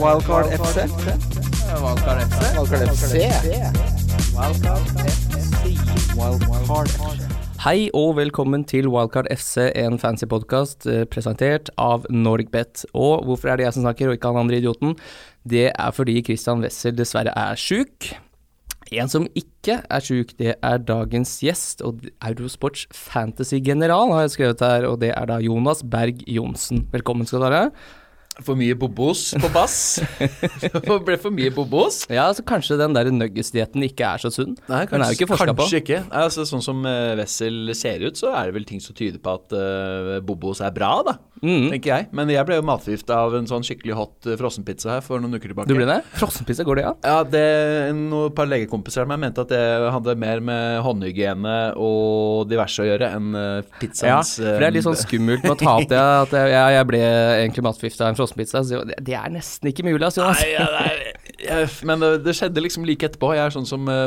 Wildcard FC. Wildcard FC. Wildcard FC. Wildcard FC. Hei og velkommen til Wildcard FC, en fancy podkast presentert av Norgbet. Og hvorfor er det jeg som snakker, og ikke han andre idioten? Det er fordi Christian Wessel dessverre er sjuk. En som ikke er sjuk, det er dagens gjest, og Eurosports fantasy-general har jeg skrevet her, og det er da Jonas Berg Johnsen. Velkommen skal du være. For mye bobos på bass. det ble for mye bobos. Ja, altså Kanskje den der nuggets-dietten ikke er så sunn. Nei, den er jo ikke forska på. Kanskje ikke. Altså, sånn som uh, Wessel ser ut, så er det vel ting som tyder på at uh, bobos er bra, da. Mm. Tenker jeg. Men jeg ble jo matforgifta av en sånn skikkelig hot uh, frossenpizza her for noen uker tilbake. Du ble det? Frossenpizza, går det an? Ja, det noen par legekompiser av meg mente at det hadde mer med håndhygiene og diverse å gjøre enn pizzaens Ja, for det er litt sånn skummelt med å ta opp det at jeg, jeg ble egentlig matforgifta av en frossenpizza. Så det, er nesten ikke mulig, altså. Nei, ja, nei, jeg, men det, det skjedde liksom like etterpå. Jeg er sånn som uh,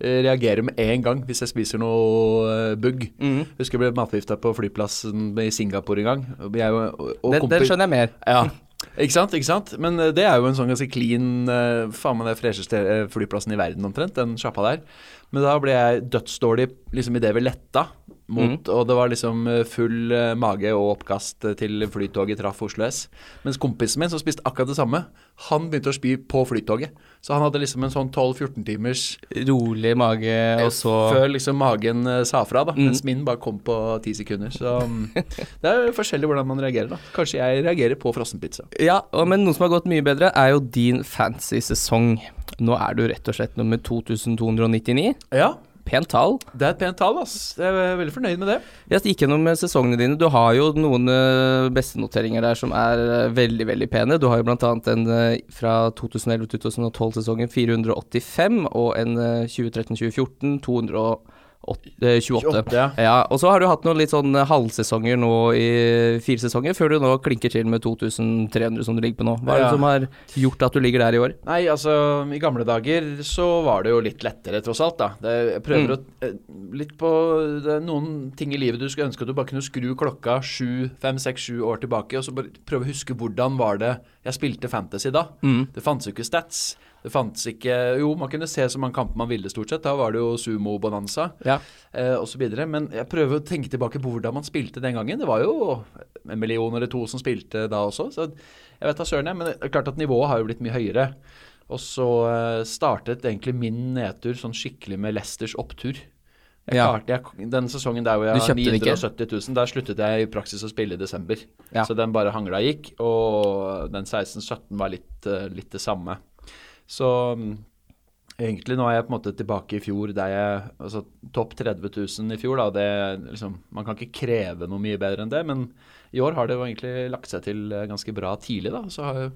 reagerer med en gang hvis jeg spiser noe bugg. Mm. Husker jeg ble matforgifta på flyplassen i Singapore en gang. Jeg, og, og Det, det skjønner jeg mer. Ja. Ikke sant, ikke sant? Men det er jo en sånn ganske clean uh, Faen meg det fresheste flyplassen i verden omtrent, den sjappa der. Men da ble jeg dødsdårlig liksom idet vi letta. Mot, Og det var liksom uh, full uh, mage og oppkast uh, til flytoget traff Oslo S. Mens kompisen min, som spiste akkurat det samme, han begynte å spy på flytoget. Så han hadde liksom en sånn 12-14 timers Rolig mage, og så før liksom magen sa fra, da. Mm. Mens min bare kom på ti sekunder. Så um, det er jo forskjellig hvordan man reagerer, da. Kanskje jeg reagerer på frossenpizza. Ja, men noe som har gått mye bedre, er jo din fancy sesong. Nå er du rett og slett nummer 2299. Ja, Pent tall. Det er et pent tall, ass. Jeg er veldig fornøyd med det. Jeg gikk gjennom eh, sesongene dine. Du har jo noen uh, bestenoteringer der som er eh, veldig, veldig pene. Du har jo annet en eh, fra 2011-2012-sesongen 485, og en eh, 2013-2014 228. 28. ja. Ja, og så har du hatt noen litt sånn eh, halvsesonger nå i fire sesonger, før du nå klinker til med 2300 som du ligger på nå. Hva er det Ja. som har gjort at du ligger der i år? Nei, altså, i gamle dager så var det jo litt lettere, tross alt, da. Det, jeg prøver å eh, Litt på Det er noen ting i livet du skulle ønske at du bare kunne skru klokka sju, fem, seks, sju år tilbake, og så bare prøve å huske hvordan var det jeg spilte fantasy da. Mm. Det fantes jo ikke stats. Det fantes ikke Jo, man kunne se så mange kamper man ville, stort sett. Da var det jo sumo-bonanza. Ja. eh, videre. Men jeg prøver å tenke tilbake på hvordan man spilte den gangen. Det var jo en million eller to som spilte da også, så jeg vet da søren, jeg. Men det er klart at nivået har jo blitt mye høyere. Og så eh, startet egentlig min nedtur sånn skikkelig med Leicesters opptur. Jeg Ja. klarte, jeg, den sesongen der hvor jeg har kjøpte det ikke? 970 000, der sluttet jeg i praksis å spille i desember. Ja. Så den bare hangla gikk, og den 16-17 var litt, eh, litt det samme. Så mm, egentlig nå er jeg på en måte tilbake i fjor der jeg Altså topp 30 000 i fjor, da. Det liksom Man kan ikke kreve noe mye bedre enn det, men i år har det jo egentlig lagt seg til eh, ganske bra tidlig, da. Så har jeg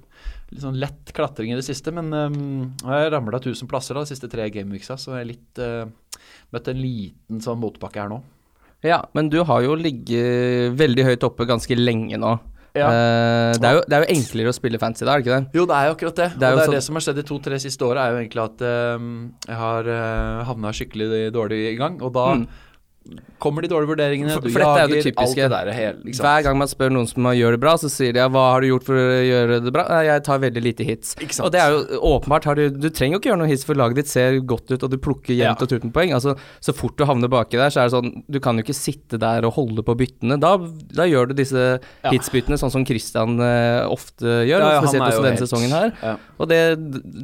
litt sånn lett klatring i det siste, men um, har jeg ramla 1000 plasser da, de siste tre gameweeksa, så jeg litt uh, Møtt en liten sånn motbakke her nå. Ja, men du har jo ligget veldig høyt oppe ganske lenge nå. Ja. Uh, det, er jo, det er jo enklere å spille fancy da, er det ikke det? Jo, det er jo akkurat det. Det er og det er sånn- det som har skjedd de to-tre siste åra, er jo egentlig at uh, jeg har uh, havna skikkelig dårlig i gang. Og da Mm. Kommer de dårlige vurderingene, For- du for dette er jo det alt det der. Hele, liksom. Hver gang man spør noen som gjør det bra, så sier de ja, hva har du gjort for å gjøre det bra? Jeg tar veldig lite hits. Og det er jo åpenbart, har du, du trenger jo ikke gjøre noen hits for laget ditt ser godt ut, og du plukker jevnt Ja. og tuten poeng. Altså, så fort du havner baki der, så er det sånn, du kan jo ikke sitte der og holde på byttene. Da, da gjør du disse Ja. hitsbyttene sånn som Christian uh, ofte gjør, Ja, spesielt også denne helt- sesongen her. Og det,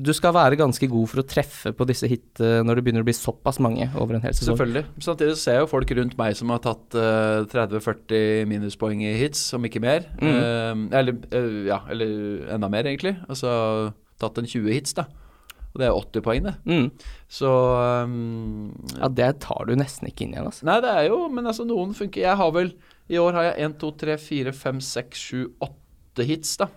du skal være ganske god for å treffe på disse hitene eh, når det begynner å bli såpass mange over en hel sesong. Selvfølgelig. Samtidig så ser jeg jo folk rundt meg som har tatt uh, 30-40 minuspoeng i hits, om ikke mer. Mm. Uh, eller, uh, ja, eller enda mer, egentlig. Altså tatt en 20 hits, da. Og det er 80 poeng, det. Mm. Så um, Ja, det tar du nesten ikke inn igjen, altså. Nei, det er jo Men altså, noen funker. Jeg har vel I år har jeg 1, 2, 3, 4, 5, 6, 7, 8 hits, da.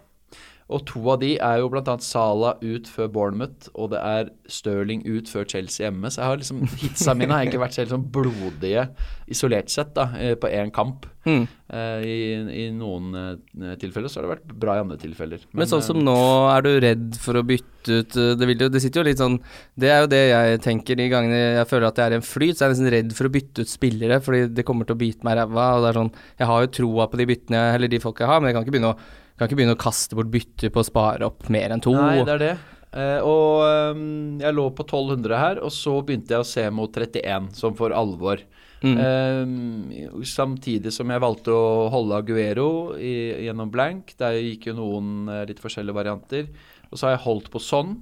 Og to av de er jo bl.a. Sala ut før Bournemouth, og det er Stirling ut før Chelsea hjemme. Så jeg har liksom hitsa mine har egentlig vært så helt sånn blodige isolert sett, da, eh, på én kamp. Mm. Eh, I, I noen eh, tilfeller så har det vært bra i andre tilfeller. Men, sånn som nå, er du redd for å bytte ut Det, jo, det sitter jo litt sånn Det er jo det jeg tenker de gangene jeg føler at jeg er i en flyt, så er jeg nesten redd for å bytte ut spillere, fordi det kommer til å bite meg i ræva. Og det er sånn Jeg har jo troa på de byttene, eller de folka jeg har, men jeg kan ikke begynne å Kan ikke begynne å kaste bort bytter på å spare opp mer enn to. Nei, det er det. Eh, og um, jeg lå på 1200 her, og så begynte jeg å se mot 31, som for alvor. Mm. Eh, samtidig som jeg valgte å holde Aguero i, gjennom blank. Der gikk jo noen eh, litt forskjellige varianter. Og så har jeg holdt på sånn,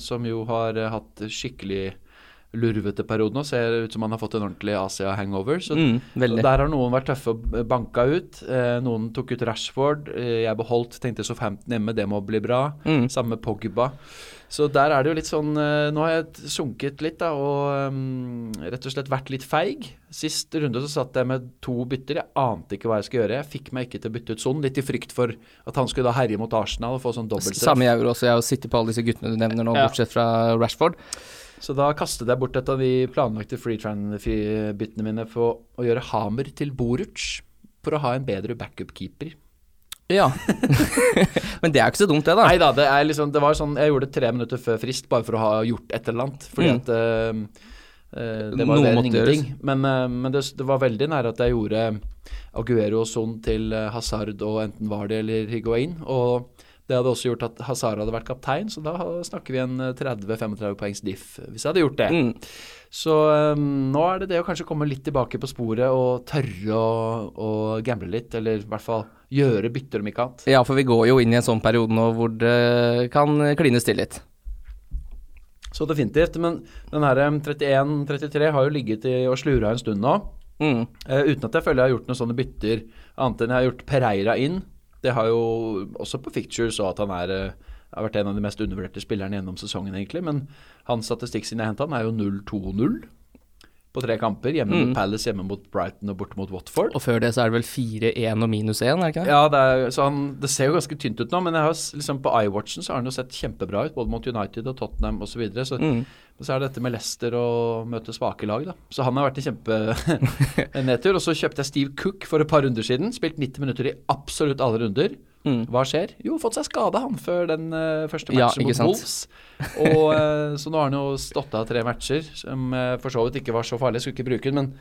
som jo har eh, hatt skikkelig lurvete periode nå. Ser ut som han har fått en ordentlig Asia-hangover. Så Mm, der har noen vært tøffe og banka ut. Eh, noen tok ut Rashford. Eh, jeg beholdt, tenkte Southampton hjemme, det må bli bra. Mm. Samme Pogba. Så der er det jo litt sånn eh, Nå har jeg sunket litt, da, og um, rett og slett vært litt feig. Sist runde så satt jeg med to bytter. Jeg ante ikke hva jeg skulle gjøre. Jeg fikk meg ikke til å bytte ut Son, litt i frykt for at han skulle da herje mot Arsenal og få sånn dobbeltstraff. Samme jeg gjorde også. Jeg har sittet på alle disse guttene du nevner nå, Ja. bortsett fra Rashford. Så da kastet jeg bort et av de planlagte free tran-byttene mine på å gjøre Hamer til Boruc, for å ha en bedre backup-keeper. Ja. Men det er jo ikke så dumt, det, da. Nei da, det er liksom Det var sånn Jeg gjorde det tre minutter før frist, bare for å ha gjort et eller annet. Fordi Mm. at eh, Det var Noe ingenting. Men, eh, men det, det var veldig nære at jeg gjorde Aguero og Son til Hazard og enten Vardy eller Higuain. Og det hadde også gjort at Hazar hadde vært kaptein, så da snakker vi en eh, 30-35 poengs diff hvis jeg hadde gjort det. Mm. Så um, nå er det det å kanskje komme litt tilbake på sporet og tørre å, å gamble litt, eller i hvert fall gjøre bytter om ikke annet. Ja, for vi går jo inn i en sånn periode nå hvor det kan klines til litt. Så definitivt. Men den her 31-33 har jo ligget i og slura en stund nå. Mm. Uh, uten at jeg føler jeg har gjort noen sånne bytter, annet enn jeg har gjort Pereira inn. Det har jo også på Ficture så at han er eh, har vært en av de mest undervurderte spillerne gjennom sesongen, egentlig. Men hans statistikk siden jeg henta han, er jo 0-2-0 på tre kamper. Hjemme Mm. mot Palace, hjemme mot Brighton og borte mot Watford. Og før det så er det vel 4-1 og minus 1, er det ikke det? Ja, det, er, så han, det ser jo ganske tynt ut nå, men har, liksom på iWatchen så har han jo sett kjempebra ut, både mot United og Tottenham osv. Så, videre, så Mm. så er det dette med Leicester og møte svake lag, da. Så han har vært i kjempenedtur. og så kjøpte jeg Steve Cook for et par runder siden. Spilt 90 minutter i absolutt alle runder. Mm. Hva skjer? Jo, fått seg skade han før den uh, første matchen ja, mot. Wolves. Og, uh, så nå har han jo stått av tre matcher, som uh, for så vidt ikke var så farlig. Skulle ikke bruke den, men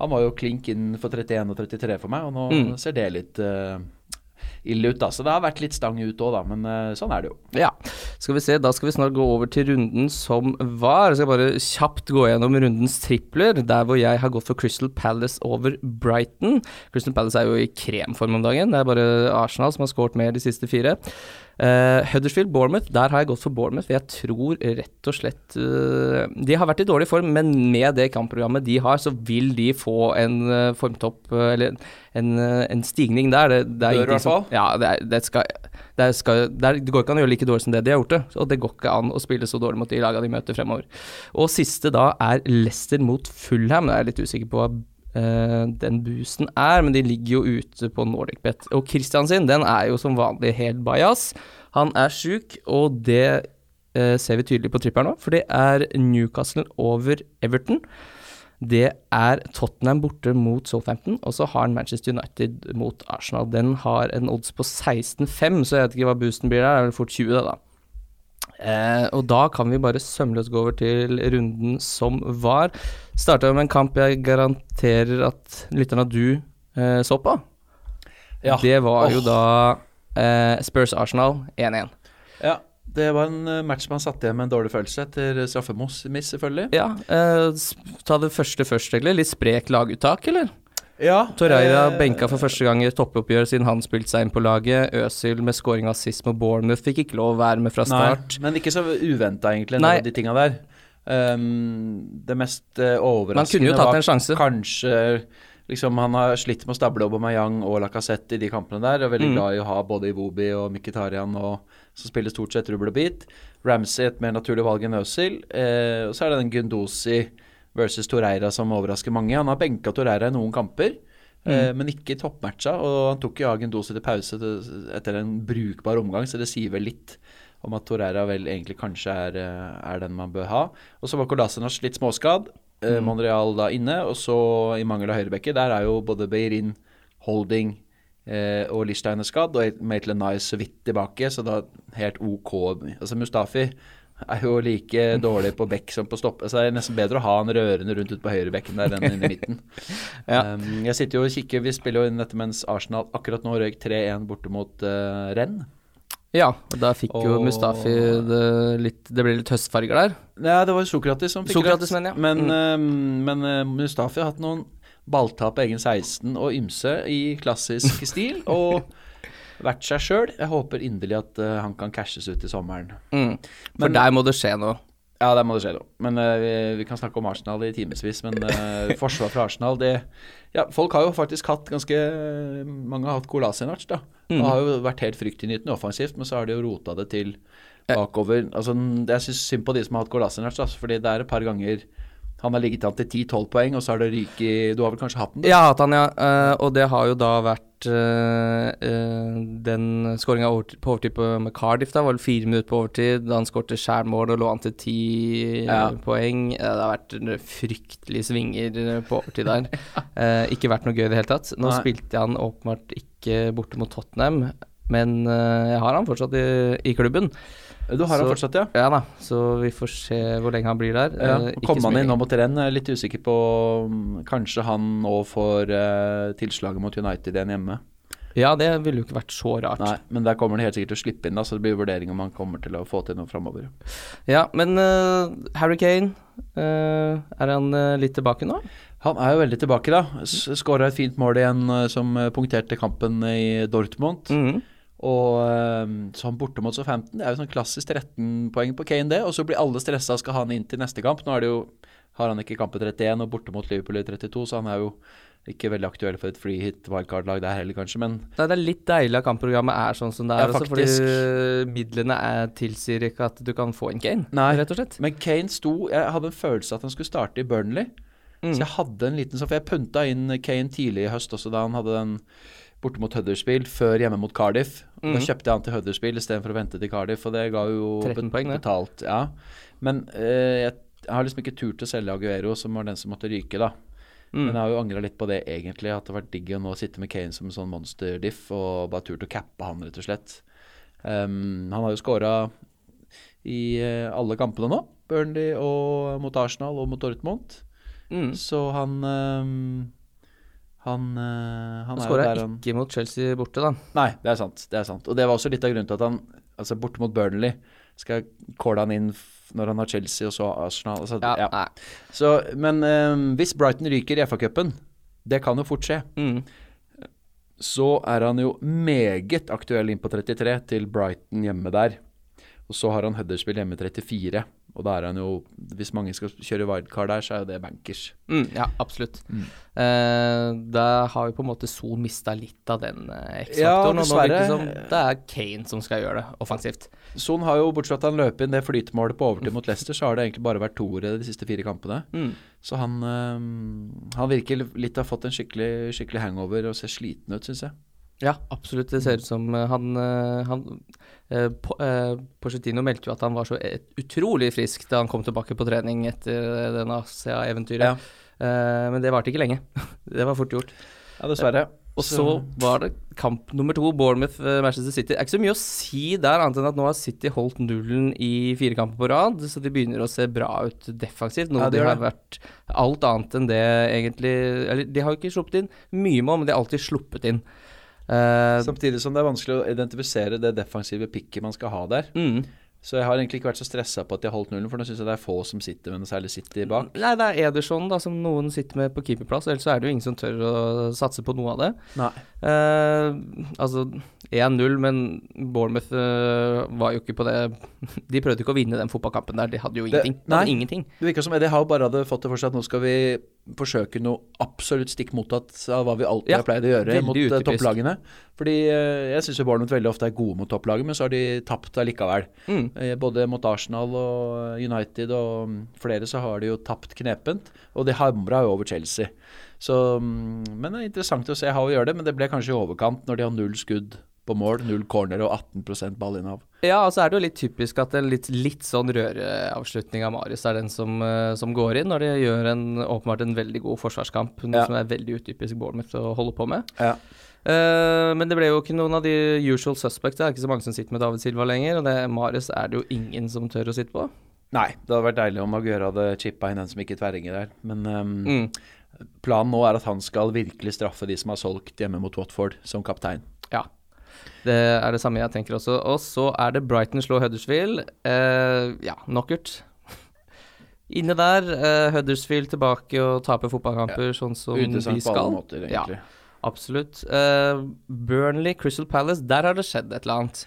han var jo klink inn for 31 og 33 for meg, og nå Mm. ser det litt eh, ille ut, da. Så det har vært litt stang ut òg, da. Men eh, sånn er det jo. Ja. Skal vi se, da skal vi snart gå over til runden som var. Jeg skal bare kjapt gå gjennom rundens tripler, der hvor jeg har gått for Crystal Palace over Brighton. Crystal Palace er jo i kremform om dagen. Det er bare Arsenal som har skåret mer de siste fire. Uh, Huddersfield Bournemouth, der har jeg gått for Bournemouth. For jeg tror rett og slett uh, De har vært i dårlig form, men med det kampprogrammet de har, så vil de få en uh, formtopp, eh, eller en, eh, en stigning der. Det, det er Bør i som-. Ja, det, er, det skal det, skal, det, er, det går ikke an å gjøre like dårlig som det de har gjort det. Og det går ikke an å spille så dårlig mot de lagene de møter fremover. Og siste da er Leicester mot Fulham. Jeg er litt usikker på hva eh, den boosten er, men de ligger jo ute på Nordic Bet. Og Christian sin, den er jo som vanlig helt bajas. Han er sjuk, og det uh, ser vi tydelig på tripperen nå, for det er Newcastle over Everton. Det er Tottenham borte mot Southampton, og så har han Manchester United mot Arsenal. Den har en odds på 16-5, så jeg vet ikke hva boosten blir der. Det er vel fort 20, det, da. Eh, og da kan vi bare sømløst gå over til runden som var. Starta med en kamp jeg garanterer at lytterne av du eh, så på. Ja. Det var jo da eh, Spurs Arsenal 1-1. Ja, det var en eh, match man satt igjen med en dårlig følelse etter straffemiss, selvfølgelig. Ja, eh, ta det første først, egentlig. Litt sprek laguttak, eller? Ja, Torreira eh, benka for første gang i et toppoppgjør siden han spilte seg inn på laget. Øzil med scoring av assist med Bournemouth fikk ikke lov å være med fra start. Nei, men ikke så uventa, egentlig, Nei. av de tinga der. Um, det mest uh, Man kunne overraskende jo tatt var kanskje liksom Han har slitt med å stable Aubameyang og Lacassette i de kampene der. Og er veldig Mm. glad i å ha både Iwobi og Mkhitaryan, og, som spiller stort sett rubbel og bit. Ramsey et mer naturlig valg enn Øzil. Uh, og så er det den Gundosi versus Torreira som overrasker mange. Han har benka Torreira i noen kamper. Mm. men ikke i toppmatcha, og han tok jo agendose til pause etter en brukbar omgang, så det sier vel litt om at Torreira vel egentlig kanskje er, eh, er den man bør ha. Og så var Kolasinac litt småskadd. Mm. Monreal da inne, og så i mangel av høyrebekke, Der er jo både Beirin, Holding eh, og Lichstein er skadd, og Maitland Nye så vidt tilbake, så da helt OK. Altså Mustafi er jo like dårlig på bekk som på stopp. Så det er nesten bedre å ha han rørende rundt ute på høyrebekken der enn inne i midten. Ja. um, jeg sitter jo og kikker, vi spiller jo inn dette mens Arsenal akkurat nå røyk 3-1 borte mot uh, Renn. Ja, og da fikk jo Mustafi det litt Det ble litt høstfarger der. Ja, det var jo Sokratis som fikk Sokrates, rett. Men, ja. Men, Mm. um, men uh, Mustafi har hatt noen balltap på egen 16 og ymse i klassisk stil. Og vært seg sjøl. Jeg håper inderlig at uh, han kan cashes ut i sommeren. Mm. For Men- der må det skje noe. Ja, der må det skje noe. Men uh, vi, vi kan snakke om Arsenal i timevis. Men uh, forsvar fra Arsenal, det Ja, folk har jo faktisk hatt ganske Mange har hatt Kolasinac, da. Mm. Det har jo vært helt fryktinngytende offensivt, men så har de jo rota det til bakover. Altså, jeg syns synd på de som har hatt Kolasinac, fordi det er et par ganger han har ligget an til 10-12 poeng, og så har det ryket Du har vel kanskje hatt den? Jeg har hatt han, ja. Uh, og det har jo da vært uh, uh, den skåringa på overtid på, med Cardiff, da, var det fire minutter på overtid. Da han skårte skjærmål og lå an til ti Ja. poeng. Det har vært fryktelige svinger på overtid der. Ikke vært noe gøy i det hele tatt. Nå Nei. spilte han åpenbart ikke borte mot Tottenham, men jeg har han fortsatt i, i klubben. Du har han fortsatt, ja? Ja da, så vi får se hvor lenge han blir der. Ja, Eh, Kom han inn nå mot renn? Jeg litt usikker på Kanskje han nå får eh, tilslaget mot United igjen hjemme. Ja, det ville jo ikke vært så rart. Nei, men der kommer han helt sikkert til å slippe inn, da, så det blir vurdering om han kommer til å få til noe framover. Ja, men uh, Harry Kane, uh, er han uh, litt tilbake nå? Han er jo veldig tilbake, da. Skåra et fint mål igjen som punkterte kampen i Dortmund. Mhm. Og eh, sånn borte mot Southampton, det er jo sånn klassisk 13 poeng på Kane, det. Og så blir alle stressa og skal ha han inn til neste kamp. Nå det jo, har han ikke kampet 31 og borte mot Liverpool i 32, så han er jo ikke veldig aktuell for et free hit wildcard-lag der heller, kanskje. Men Nei, det er litt deilig at kampprogrammet er sånn som det er, Ja, også, fordi midlene er, tilsier ikke at du kan få en Kane, Nei. rett og slett. Men Kane sto Jeg hadde en følelse at han skulle starte i Burnley. Mm. Så jeg hadde en liten sånn For jeg punta inn Kane tidlig i høst også, da han hadde den borte mot Huddersfield før hjemme mot Cardiff. Mm. Da Mhm. kjøpte jeg han til Huddersfield istedenfor å vente til Cardiff, og det ga jo 13 poeng, det. betalt. Ja. Men eh, jeg, har liksom ikke turt å selge Aguero, som var den som måtte ryke, da. Mm. Men jeg har jo angra litt på det, egentlig. At det har vært digg å nå sitte med Kane som en sånn monster-diff, og bare turt å cappe han, rett og slett. Um, han har jo scora i uh, alle kampene nå. Burnley og mot Arsenal og mot Dortmund. Mm. Så han ehm, Han, eh, han Han er skåra han ikke mot Chelsea borte, da. Nei, det er sant. Det er sant. Og det var også litt av grunnen til at han Altså, borte mot Burnley skal calle han inn når han har Chelsea og så Arsenal. Altså, Ja, ja. Så, men um, hvis Brighton ryker i FA-cupen, det kan jo fort skje, Mm. så er han jo meget aktuell inn på 33 til Brighton hjemme der. Og så har han Huddersfield hjemme 34. Og da er han jo Hvis mange skal kjøre wildcard der, så er jo det bankers. Mm, ja, absolutt. Mm. Eh, da har jo på en måte Son mista litt av den eh, Ja, X-faktoren. og nå virker det som det er Kane som skal gjøre det offensivt. Son har jo, bortsett fra at han løp inn det flytemålet på overtid mot Leicester, så har det egentlig bare vært toere de siste fire kampene. Mm. Så han, eh, han virker litt ha fått en skikkelig, skikkelig hangover og ser sliten ut, syns jeg. Ja, absolutt. Det ser ut som eh, han, eh, han eh, Po- eh, meldte jo at han var så utrolig frisk da han kom tilbake på trening etter denne den Asia-eventyret. Eh, men det varte ikke lenge. det var fort gjort. Ja, dessverre. Og så var det kamp nummer to, Bournemouth-Manchester City. Det er ikke så mye å si der, annet enn at nå har City holdt nullen i fire kamper på rad, så de begynner å se bra ut defensivt. Noe Ja, det de har vært alt annet enn det, egentlig Eller de har jo ikke sluppet inn mye mål, men de har alltid sluppet inn. Eh, Samtidig som det er vanskelig å identifisere det defensive pikket man skal ha der. mm. Så jeg har egentlig ikke vært så stressa på at de har holdt nullen, for nå syns jeg det er få som sitter med noe særlig City bak. Nei, det er Ederson da, som noen sitter med på keeperplass, ellers så er det jo ingen som tør å satse på noe av det. Nei. Eh, altså 1-0, men Bournemouth eh, var jo ikke på det De prøvde ikke å vinne den fotballkampen der, de hadde jo ingenting. Det, nei. ingenting. Det virka som Eddie Howe bare hadde fått det for seg at nå skal vi forsøke noe absolutt stikk mottatt av hva vi alltid Ja, har pleid å gjøre mot eh, utypisk. topplagene. Fordi eh, jeg syns Bournemouth veldig ofte er gode mot topplaget, men så har de tapt allikevel. Mm. Eh, Både mot Arsenal og United og mm, flere så har de jo tapt knepent, og de hamra jo over Chelsea. Så, mm, men det er interessant å se how vi gjør det, men det ble kanskje i overkant når de har null skudd på mål, null corner og 18% ballinnehav. Ja, og så er det jo litt typisk at en litt, litt sånn røreavslutning av Marius er den som, eh, som går inn, når de gjør en, åpenbart en veldig god forsvarskamp, noe Ja. som er veldig utypisk Bournemouth å holde på med. Ja. Uh, men det ble jo ikke noen av de usual suspects. Det er ikke så mange som sitter med David Silva lenger, og det Marius er det jo ingen som tør å sitte på. Nei, det hadde vært deilig om Aguera hadde chippa inn en som ikke tverringer der. Men um, Mm. planen nå er at han skal virkelig straffe de som har solgt hjemme mot Watford, som kaptein. Ja. Det er det samme jeg tenker også. Og så er det Brighton slår Huddersfield. Eh, ja, knockout. Inne der, eh, Huddersfield tilbake og taper fotballkamper sånn som de Uinteressant på alle skal. egentlig. Ja, absolutt. Eh, Burnley, Crystal Palace, der har det skjedd et eller annet.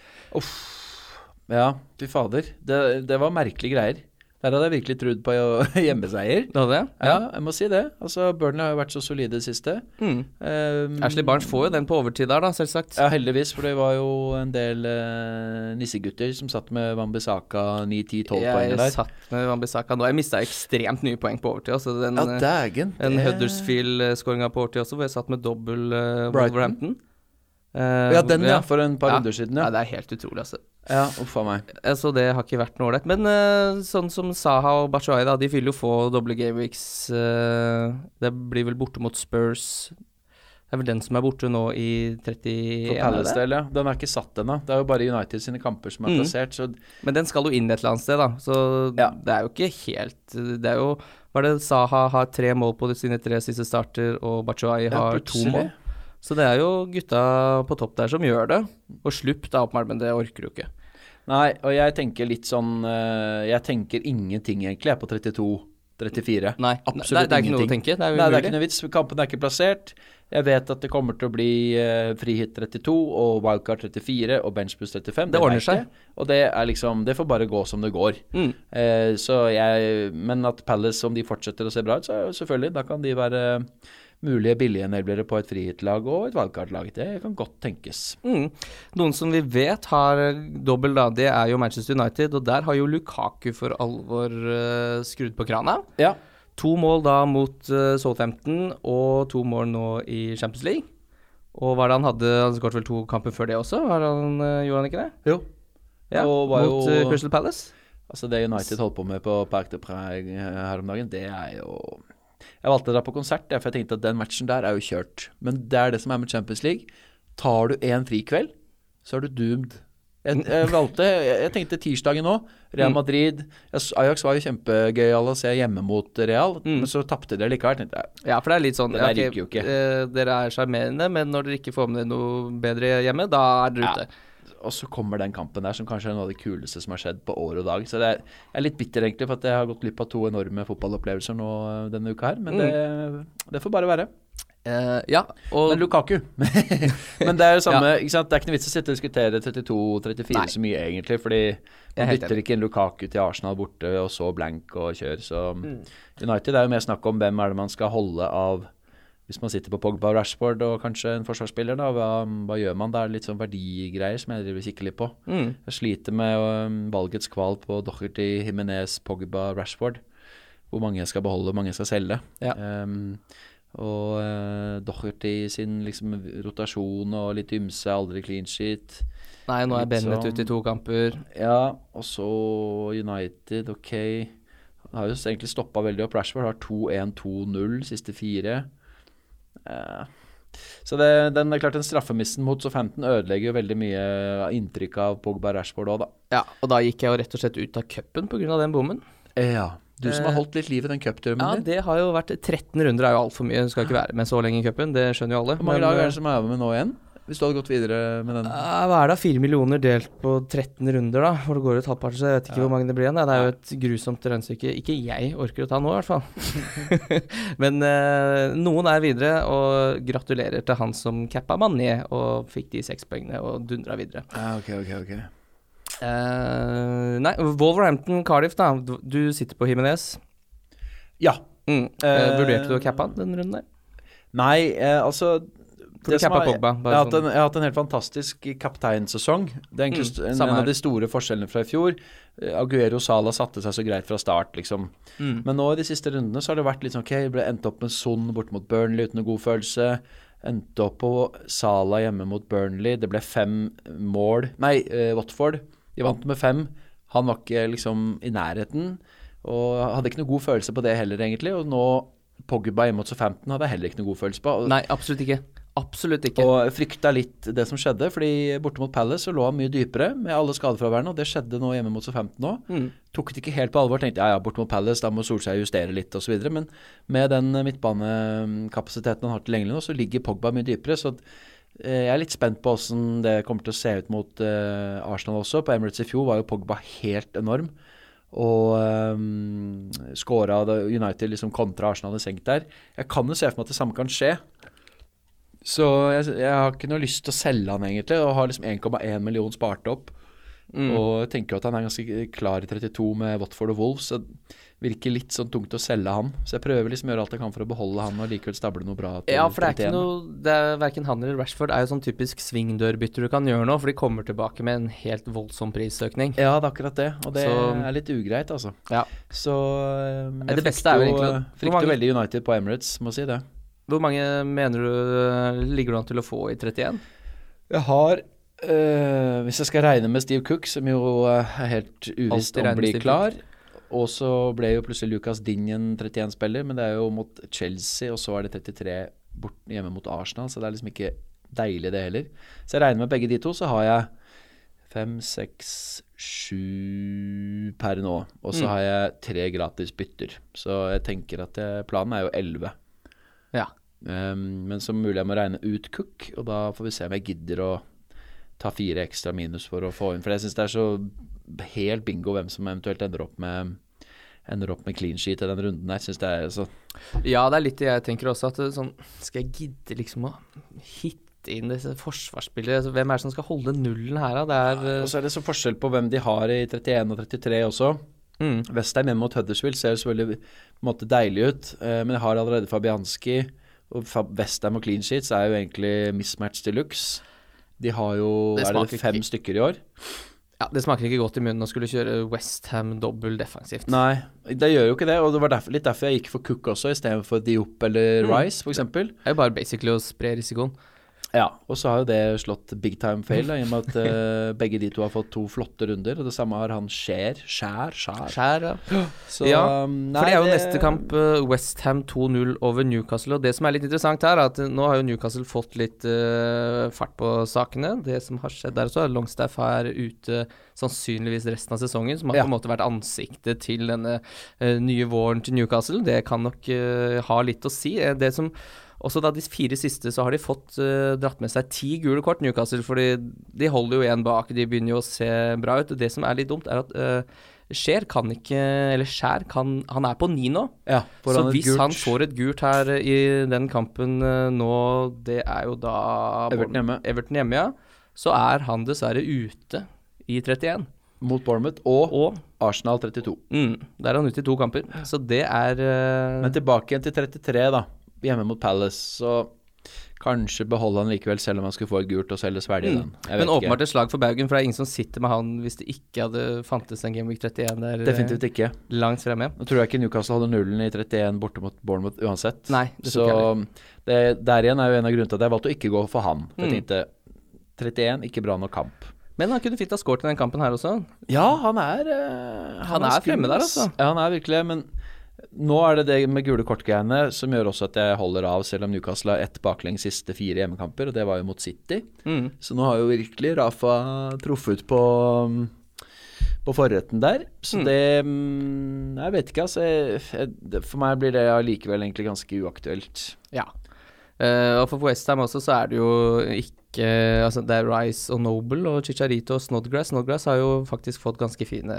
Ja, fy fader. Det, det var merkelige greier. Der hadde jeg virkelig trodd på hjemmeseier. Det hadde jeg? Ja, jeg må si det. Altså, Burnley har jo vært så solide i det siste. Mm. Um, Ashley Barnes får jo den på overtid der, da, selvsagt. Ja, heldigvis, for det var jo en del uh, nissegutter som satt med Wambisaka 9-10-12 poeng der. Jeg satt med Wambisaka nå. Jeg mista ekstremt nye poeng på overtid. Altså den, Ja, dagen. den det- Huddersfield-skåringa på overtid også, hvor jeg satt med dobbel uh, Brighton. Wolverhampton. Eh, Ja, den, ja. For en par runder siden, Ja, ja. det er helt utrolig, altså. Ja, uff a meg. Eh, Så det har ikke vært noe ålreit. Men uh, sånn som Saha og Batshuayi, da, de vil jo få doble gameweeks. Uh, det blir vel borte mot Spurs. Det er vel den som er borte nå i 31. For Palace del, ja. Den er ikke satt ennå. Det er jo bare United sine kamper som er Mm. plassert, så Men den skal jo inn et eller annet sted, da. Så Ja. det er jo ikke helt Det er jo Var det Saha har tre mål på sine tre siste starter, og Batshuayi har to mål? Så det er jo gutta på topp der som gjør det. Og Slupp da, åpenbart, men det orker du ikke. Nei, og jeg tenker litt sånn eh, Jeg tenker ingenting, egentlig, jeg, på 32-34. Nei, Absolutt det, er- det er ikke noe å tenke. Det er Nei, det er ikke noe vits. Kampen er ikke plassert. Jeg vet at det kommer til å bli uh, frihit 32 og wildcard 34 og benchboost 35. Det ordner seg. Og det er liksom Det får bare gå som det går. Mm. Uh, så jeg Men at Palace, om de fortsetter å se bra ut, så er selvfølgelig Da kan de være mulige billige enablere på et frihetlag og et wildcard-lag. Det kan godt tenkes. Mm. Noen som vi vet har eh, dobbel, da, det er jo Manchester United. Og der har jo Lukaku for alvor uh, skrudd på krana. Ja. To mål da mot uh, Southampton, og to mål nå i Champions League. Og hva er det han hadde? Han skåret vel to kamper før det også? Var han, uh, gjorde han ikke det? Jo. Ja, mot jo- eh, Crystal Palace. Altså Det United holdt på med på Parc de Prague her om dagen, det er jo Jeg valgte å dra på konsert, for jeg tenkte at den matchen der er jo kjørt. Men det er det som er med Champions League. Tar du en frikveld, så er du doomed. Jeg, jeg valgte Jeg, tenkte tirsdagen nå. Real Mm. Madrid Ajax var jo kjempegøyal å se hjemme mot Real, Mm. men så tapte dere likevel. Ja, for det er litt sånn Det ja, der ok, ryker jo ikke. eh, Dere er sjarmerende, men når dere ikke får med dere noe bedre hjemme, da er dere Ja. ute. Og så kommer den kampen der, som kanskje er noe av det kuleste som har skjedd på år og dag. Så det er, jeg er litt bitter egentlig for at jeg har gått glipp av to enorme fotballopplevelser nå øh, denne uka her. Men det, det får bare være. Uh, ja, og Men Lukaku Men det er jo samme ikke sant? Det er ikke noe vits å sitte og diskutere 32-34 så mye, egentlig. Fordi man bytter ikke en Lukaku til Arsenal borte, og så blank og kjør. Så Mm. United er jo mer snakk om hvem er det man skal holde av hvis man sitter på Pogba og Rashford og kanskje en forsvarsspiller, da, hva, hva gjør man? Det er litt sånn verdigreier som jeg driver kikker litt på. mm, Jeg sliter med um, valgets kval på Docherty, Jimenez, Pogba, Rashford. Hvor mange jeg skal beholde, hvor mange jeg skal selge. Ja. Um, og uh, Docherty sin liksom rotasjon og litt ymse, aldri clean sheet. Nei, nå er Litt Bennett sånn- ute i to kamper. Ja, og så United, ok. Han har jo egentlig stoppa veldig opp. Rashford har 2-1-2-0 siste fire. Eh, så det, den er klart den straffemissen mot Southampton ødelegger jo veldig mye av inntrykket av Pogba Rashford òg, da. Ja, og da gikk jeg jo rett og slett ut av cupen pga. den bommen. Ja. Du som har Eh, holdt litt liv i den cupdrømmen Ja, din. det har jo vært 13 runder, er jo altfor mye. Du skal ikke være med så lenge i cupen, det skjønner jo alle. Hvor mange lag er eh, det som er med nå igjen? Hvis du hadde gått videre med den? Hva er det, fire millioner delt på 13 runder, da? Hvor det går et halvparten, så jeg vet ikke Ja. hvor mange det blir igjen. Det er jo et grusomt regnestykke. Ikke jeg orker å ta nå, i hvert fall. Men eh, noen er videre, og gratulerer til han som cappa Mané og fikk de seks poengene og dundra videre. Ja, ok, ok, ok. Eh, nei, Wolverhampton Cardiff, da. Du, sitter på Himinez. Ja. Mm. Eh, vurderte du å cappe den runden der? Nei, eh, altså For du cappa Pogba. Jeg har, hatt en, sånn. jeg har hatt en helt fantastisk kapteinsesong. Det er egentlig Mm, en, en av de store forskjellene fra i fjor. Eh, Aguero Sala satte seg så greit fra start, liksom. Mm. Men nå i de siste rundene så har det vært litt sånn OK, ble endt opp med Son bort mot Burnley uten noe god følelse. Endte opp på Sala hjemme mot Burnley. Det ble fem mål Nei, uh, Watford. De vant med fem. Han var ikke liksom i nærheten. Og hadde ikke noe god følelse på det heller, egentlig. Og nå Pogba hjemme mot Southampton hadde jeg heller ikke noe god følelse på. Nei, absolutt ikke. Absolutt ikke. Og frykta litt det som skjedde, fordi borte mot Palace så lå han mye dypere med alle skadefraværende, og det skjedde nå hjemme mot Southampton òg. Mm. Tok det ikke helt på alvor, tenkte ja ja, borte mot Palace, da må Solskjær justere litt osv. Men med den midtbanekapasiteten han har tilgjengelig nå, så ligger Pogba mye dypere. så eh, jeg er litt spent på hvordan det kommer til å se ut mot uh, Arsenal også. På Emirates i fjor var jo Pogba helt enorm. Og um, scora United liksom kontra Arsenal i senk der. Jeg kan jo se for meg at det samme kan skje. Så jeg, jeg har ikke noe lyst til å selge han egentlig, og har liksom 1,1 million spart opp. Mm. Og tenker jo at han er ganske klar i 32 med Watford og Wolves, så det virker litt sånn tungt å selge han. Så jeg prøver liksom å gjøre alt jeg kan for å beholde han og likevel stable noe bra Ja, for det er ikke noe det er Verken han eller Rashford er jo sånn typisk svingdørbytter du kan gjøre nå, for de kommer tilbake med en helt voldsom prisøkning. Ja, det er akkurat det, og det Så- er litt ugreit, altså. Ja. Så jeg Det beste er frykter jo, egentlig at- frykter mange- veldig United på Emirates, må si det. Hvor mange mener du øh, ligger du an til å få i 31? Jeg har øh, Hvis jeg skal regne med Steve Cook, som jo øh, er helt uvisst om blir klar Og så ble jo plutselig Lucas Dinjen 31-spiller, men det er jo mot Chelsea, og så er det 33 bort hjemme mot Arsenal, så det er liksom ikke deilig, det heller. Så jeg regner med begge de to, så har jeg fem, seks, sju per nå. Og så Mm. har jeg tre gratis bytter. Så jeg tenker at jeg, planen er jo elleve. Ja. Um, men så mulig jeg må regne ut Cook, og da får vi se om jeg gidder å ta fire ekstra minus for å få inn. For jeg syns det er så helt bingo hvem som eventuelt ender opp med Ender opp med clean sheet i den runden her, Synes det er så Ja, det er litt det jeg tenker også, at sånn Skal jeg gidde liksom å hitte inn disse forsvarsspillere? Altså, hvem er det som skal holde nullen her, da? Det er Og så er det så forskjell på hvem de har i 31 og 33 også. Mm, Westheim hjemme mot Huddersfield ser selvfølgelig på en måte deilig ut, eh, men jeg har allerede Fabianski. Og Westheim og clean sheets er jo egentlig mismatch de luxe. De har jo Det er det fem ikke- stykker i år. Ja, det smaker ikke godt i munnen å skulle kjøre Westham dobbel defensivt. Nei, det gjør jo ikke det. Og det var derfor, litt derfor jeg gikk for Cook også, istedenfor Diop eller Mm. Rice, f.eks. Det er jo bare basically å spre risikoen. Ja, og så har jo det slått big time fail, da, i og med at uh, begge de to har fått to flotte runder. Og det samme har han Skjær. Skjær, Skjær. Skjær, ja. Så, Ja, um, For det er jo neste kamp uh, Westham 2-0 over Newcastle. Og det som er litt interessant her, er at nå har jo Newcastle fått litt uh, fart på sakene. Det som har skjedd der også, er Longstaff er ute sannsynligvis resten av sesongen, som har Ja. på en måte vært ansiktet til denne nye våren til Newcastle. Det kan nok ha litt å si. Eh, Det som også da de fire siste så har de fått uh, dratt med seg ti gule kort, Newcastle, fordi de holder jo igjen bak. De begynner jo å se bra ut. Det som er litt dumt, er at uh, Skjer kan ikke Eller Skjær kan Han er på ni nå. ja, Så han hvis gult. han får et gult her eh, i den kampen uh, nå, det er jo da Everton hjemme. Everton hjemme, ja. Så er han dessverre ute i 31. mot Bournemouth og Og Arsenal 32. mm, der er han ute i to kamper. Så det er eh, Men tilbake igjen til 33, da. Hjemme mot Palace. Så kanskje beholde han likevel, selv om han skulle få et gult og selge svelge Mm. den. Jeg vet Men åpenbart et slag for Baugen, for det er ingen som sitter med han hvis det ikke hadde fantes en Gameweek 31 der eh, Definitivt ikke. langt fremme. Nå tror jeg ikke Newcastle hadde nullen i 31 borte mot Bournemouth uansett. Nei, det Så det, der igjen er jo en av grunnene til at jeg valgte å ikke gå for han. Jeg Mm. tenkte 31, ikke bra nok kamp. Men han kunne fint ha skåret i den kampen her også. Ja, han er eh, Han er fremme der, altså. Ja, han er virkelig men nå er det det med gule kort-greiene som gjør også at jeg holder av, selv om Newcastle har ett baklengs siste fire hjemmekamper, og det var jo mot City. Mm. Så nå har jo virkelig Rafa truffet på på forretten der. Så Mm. det mm, Jeg vet ikke, altså. Jeg, for meg blir det allikevel egentlig ganske uaktuelt. Ja. Uh, og for Westham også så er det jo ikke Altså det er Rice og Noble og Chicharito og Snodgrass. Snodgrass har jo faktisk fått ganske fine,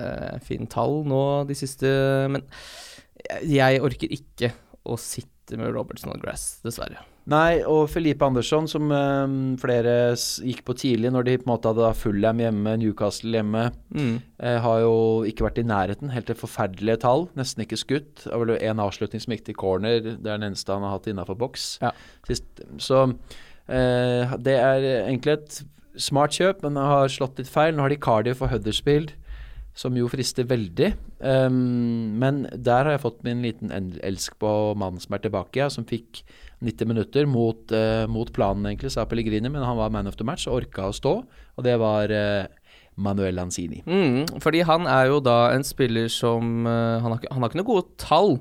fine tall nå de siste Men jeg, orker ikke å sitte med Robertson og Grass, dessverre. Nei, og Felipe Andersson, som eh, flere gikk på tidlig når de på en måte hadde Fullham hjemme, Newcastle hjemme, Mm. eh, har jo ikke vært i nærheten. Helt til forferdelige tall. Nesten ikke skutt. Det var vel en avslutning som gikk til corner. Det er den eneste han har hatt innafor boks. Ja. Sist. Så eh, det er egentlig et smart kjøp, men har slått litt feil. Nå har de Cardiff og Huddersfield, som jo frister veldig. Um, men der har jeg fått min liten elsk på mannen som er tilbake, ja, som fikk 90 minutter mot, uh, mot planen, egentlig, sa Pellegrini, men han var man of the match og orka å stå, og det var uh, Manuel Lanzini. Mm, fordi han er jo da en spiller som uh, han, har, han har ikke noe gode tall.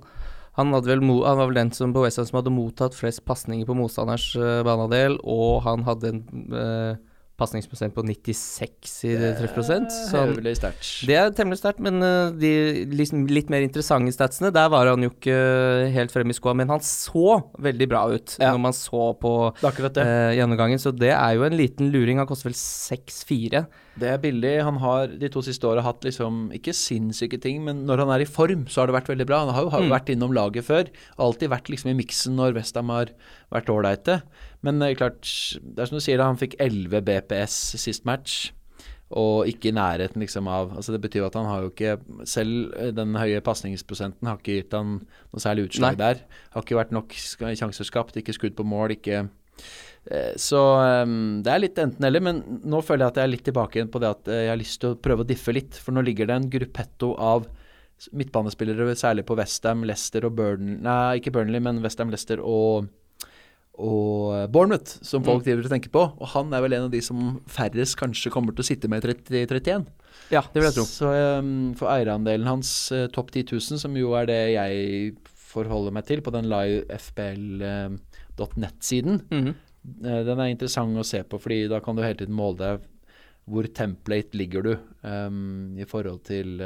Han, vel han var vel den som på Westham som hadde mottatt flest pasninger på motstanders banehalvdel, og han hadde en pasningsprosent på 96 i treffprosent. Så det er temmelig sterkt, men uh, de liksom litt mer interessante statsene, der var han jo ikke uh, helt fremme i skoa, men han så veldig bra ut Ja. når man så på Det det. uh, gjennomgangen, så det er jo en liten luring. Han koster vel 6-4. Det er billig. Han har de to siste åra hatt liksom ikke sinnssyke ting, men når han er i form, så har det vært veldig bra. Han har jo har Mm. vært innom laget før. Alltid vært liksom i miksen når Westham har vært ålreite. Men er klart, det er som du sier, da, han fikk 11 BPS sist match. Og ikke i nærheten liksom av altså Det betyr jo at han har jo ikke Selv eh, den høye pasningsprosenten har ikke gitt han noe særlig utslag Nei. der. Har ikke vært nok sjanser skapt, ikke skudd på mål, ikke Eh, Så ehm, det er litt enten-eller, men nå føler jeg at jeg er litt tilbake igjen på det at eh, jeg har lyst til å prøve å diffe litt. For nå ligger det en gruppetto av midtbanespillere, særlig på Westham, Leicester og Burnley Nei, ikke Burnley, men Westham, Leicester og og Bournemouth, som folk driver og tenker på. Og han er vel en av de som færrest kanskje kommer til å sitte med i 30 31. Ja, det vil jeg tro. Så um, for eierandelen hans, uh, topp 10 000, som jo er det jeg forholder meg til på den livefpl.net-siden, Mhm. Eh, Den er interessant å se på, fordi da kan du hele tiden måle deg hvor template ligger du um, i forhold til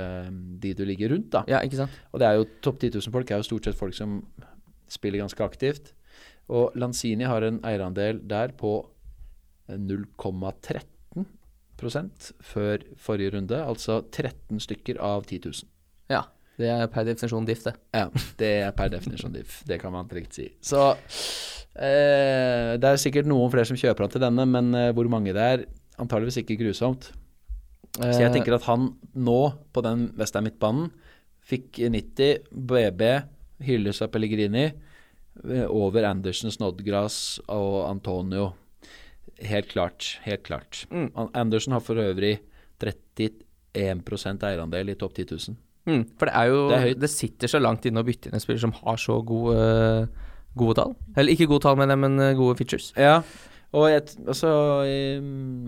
de du ligger rundt. da. Ja, ikke sant. Og det er jo topp 10 000 folk er jo stort sett folk som spiller ganske aktivt. Og Lanzini har en eierandel der på eh, 0,13% før forrige runde. Altså 13 stykker av 10 000. Ja. Det er per definisjon diff, det. Ja, det er per definisjon diff. Det kan man trygt si. Så eh, det er sikkert noen flere som kjøper han til denne, men eh, hvor mange det er, antageligvis ikke grusomt. Så Eh, jeg tenker at han nå, på den Western midtbanen, fikk 90, BB, hylles av Pellegrini, eh, over Andersen, Snodgrass og Antonio. Helt klart. Helt klart. Mm. Andersen har for øvrig 31% eierandel i topp 10 000. Mm, for det er jo Det er det, sitter så langt inne å bytte inn en spiller som har så gode, gode tall. Eller ikke gode tall, mener men eh, gode features. Ja, og jeg, altså,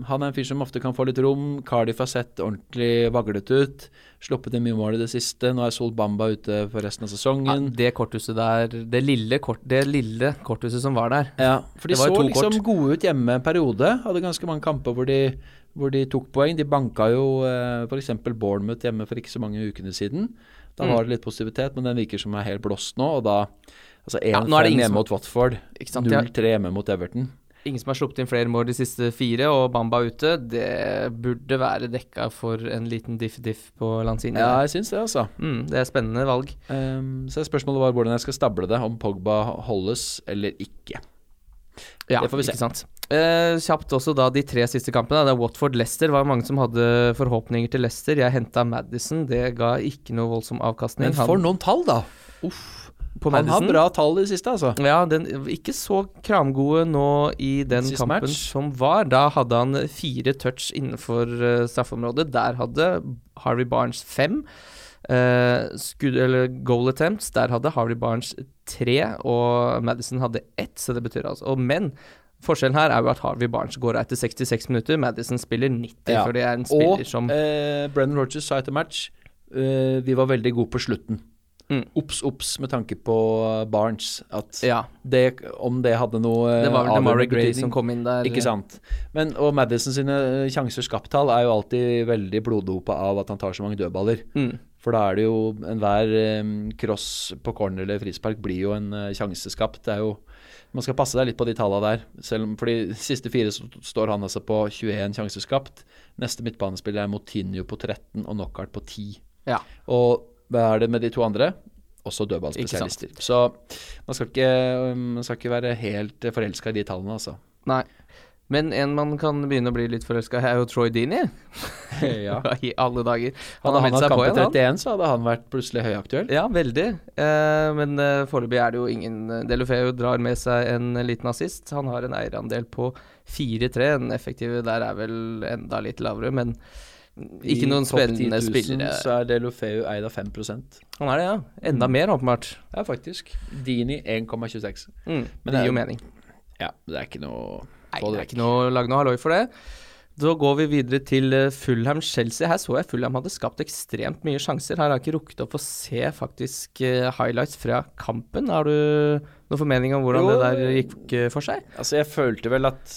han er en fyr som ofte kan få litt rom. Cardiff har sett ordentlig vaglete ut. Sluppet inn mye mål i det siste. Nå er Sol Bamba ute for resten av Ja, sesongen. det korthuset der, det lille, kort, det lille korthuset som var der. Ja, for de så liksom kort. gode ut hjemme en periode. Hadde ganske mange kamper hvor de, hvor de tok poeng. De banka jo eh, f.eks. Bournemouth hjemme for ikke så mange ukene siden. Da Mm. var det litt positivitet, men den virker som er helt blåst nå. Og da Altså 1-5 Ja, hjemme mot Watford, Ikke sant? De har 0-3 hjemme mot Everton. Ingen som har sluppet inn flere mål de siste fire, og Bamba ute. Det burde være dekka for en liten diff-diff på Lanzini. Ja, jeg syns det, altså. Mm, det er spennende valg. Um, så spørsmålet var hvordan jeg skal stable det, om Pogba holdes eller ikke. Ja, Det får vi se. Ikke sant. Eh, kjapt også da de tre siste kampene. Det er Watford-Leicester. var mange som hadde forhåpninger til Leicester. Jeg henta Madison. Det ga ikke noe voldsom avkastning. Men for noen tall, da! Uff. På Han har bra tall i det siste, altså. Ja, den, ikke så kramgode nå i den Sist kampen match. som var. Da hadde han fire touch innenfor uh, straffeområdet. Der hadde Harvey Barnes fem. Uh, skudd, eller goal attempts, der hadde Harvey Barnes tre, og Madison hadde ett, så det betyr altså Og men forskjellen her er jo at Harvey Barnes går etter 66 minutter, Madison spiller 90, Ja. for det er en spiller Og som eh, Brennan Rogers sa etter match eh, vi var veldig gode på slutten. Mm. Obs, obs med tanke på Barnes. At Ja, det, om det hadde noe eh, det var vel DeMarie Gray som kom inn der. Ikke sant. Men, og Madison sine eh, sjanser skapt-tall er jo alltid veldig bloddopa av at han tar så mange dødballer. Mm. For da er det jo enhver um, cross på corner eller frispark blir jo en uh, sjanse skapt. Det er jo Man skal passe deg litt på de tallene der. Selv om for de siste fire så står han altså på 21 sjanser skapt. Neste midtbanespiller er Motinho på 13 og Knockhart på 10. Ja. Og hva er det med de to andre? Også dødballspesialister. Så man skal ikke, um, man skal ikke være helt forelska i de tallene, altså. Nei. Men en man kan begynne å bli litt forelska i, er jo Troy Dini. ja. I alle dager. Hadde han hatt kamp i 31, så hadde han vært plutselig høyaktuell. Ja, veldig. Eh, men eh, foreløpig er det jo ingen Delofeu drar med seg en liten assist. Han har en eierandel på 4-3. Den effektive der er vel enda litt lavere, men ikke noen spennende spillere. Så er Delofeu eid av 5 Han er det, ja. Enda mer, åpenbart. Ja, faktisk. Dini 1,26. Mm, Men det gir jo mening. Ja, det er ikke noe Nei, det er ikke noe å lage noe halloi for det. Da går vi videre til eh, Fulham-Chelsea. Her så jeg Fulham hadde skapt ekstremt mye sjanser. Her har jeg ikke rukket opp å se faktisk eh, highlights fra kampen. Har du noen formening om hvordan Jo. det der gikk eh, for seg? Altså, jeg følte vel at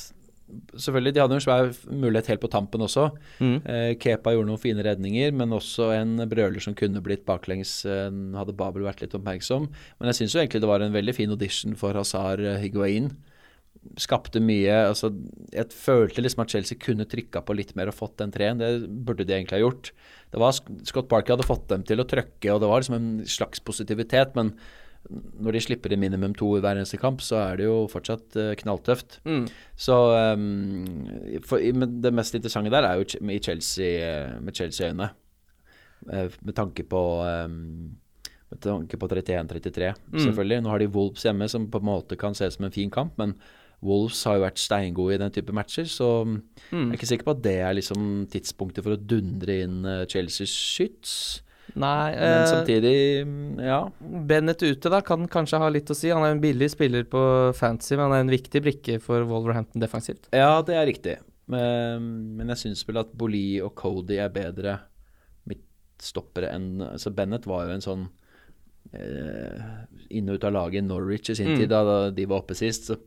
Selvfølgelig, de hadde en svær mulighet helt på tampen også. Mm. Eh, Kepa gjorde noen fine redninger, men også en brøler som kunne blitt baklengs. Eh, hadde Babel vært litt oppmerksom. Men jeg syns jo egentlig det var en veldig fin audition for Hazar eh, Higuain. Skapte mye altså Jeg følte liksom at Chelsea kunne trykka på litt mer og fått den treen. Det burde de egentlig ha gjort. Det var Scott Parker hadde fått dem til å trøkke, og det var liksom en slags positivitet. Men når de slipper inn minimum to i hver eneste kamp, så er det jo fortsatt eh, knalltøft. Mm. Så um, for, det mest interessante der er jo med Chelsea, eh, med Chelsea-øyne. Eh, med tanke på um, med tanke på 31-33, Mm. selvfølgelig. Nå har de Wolves hjemme, som på en måte kan ses som en fin kamp, men Wolves har jo vært steingode i den type matcher, så Mm. jeg er ikke sikker på at det er liksom tidspunktet for å dundre inn Chelseas skyts. Nei Men eh, samtidig, mm, ja. Bennett ute da kan kanskje ha litt å si. Han er en billig spiller på fantasy, men han er en viktig brikke for Wolverhampton defensivt. Ja, det er riktig. Men, men jeg syns vel at Boli og Cody er bedre midtstoppere enn Altså Bennett var jo en sånn eh, inn og ut av laget i Norwich i sin Mm. tid, da, da de var oppe sist. Så,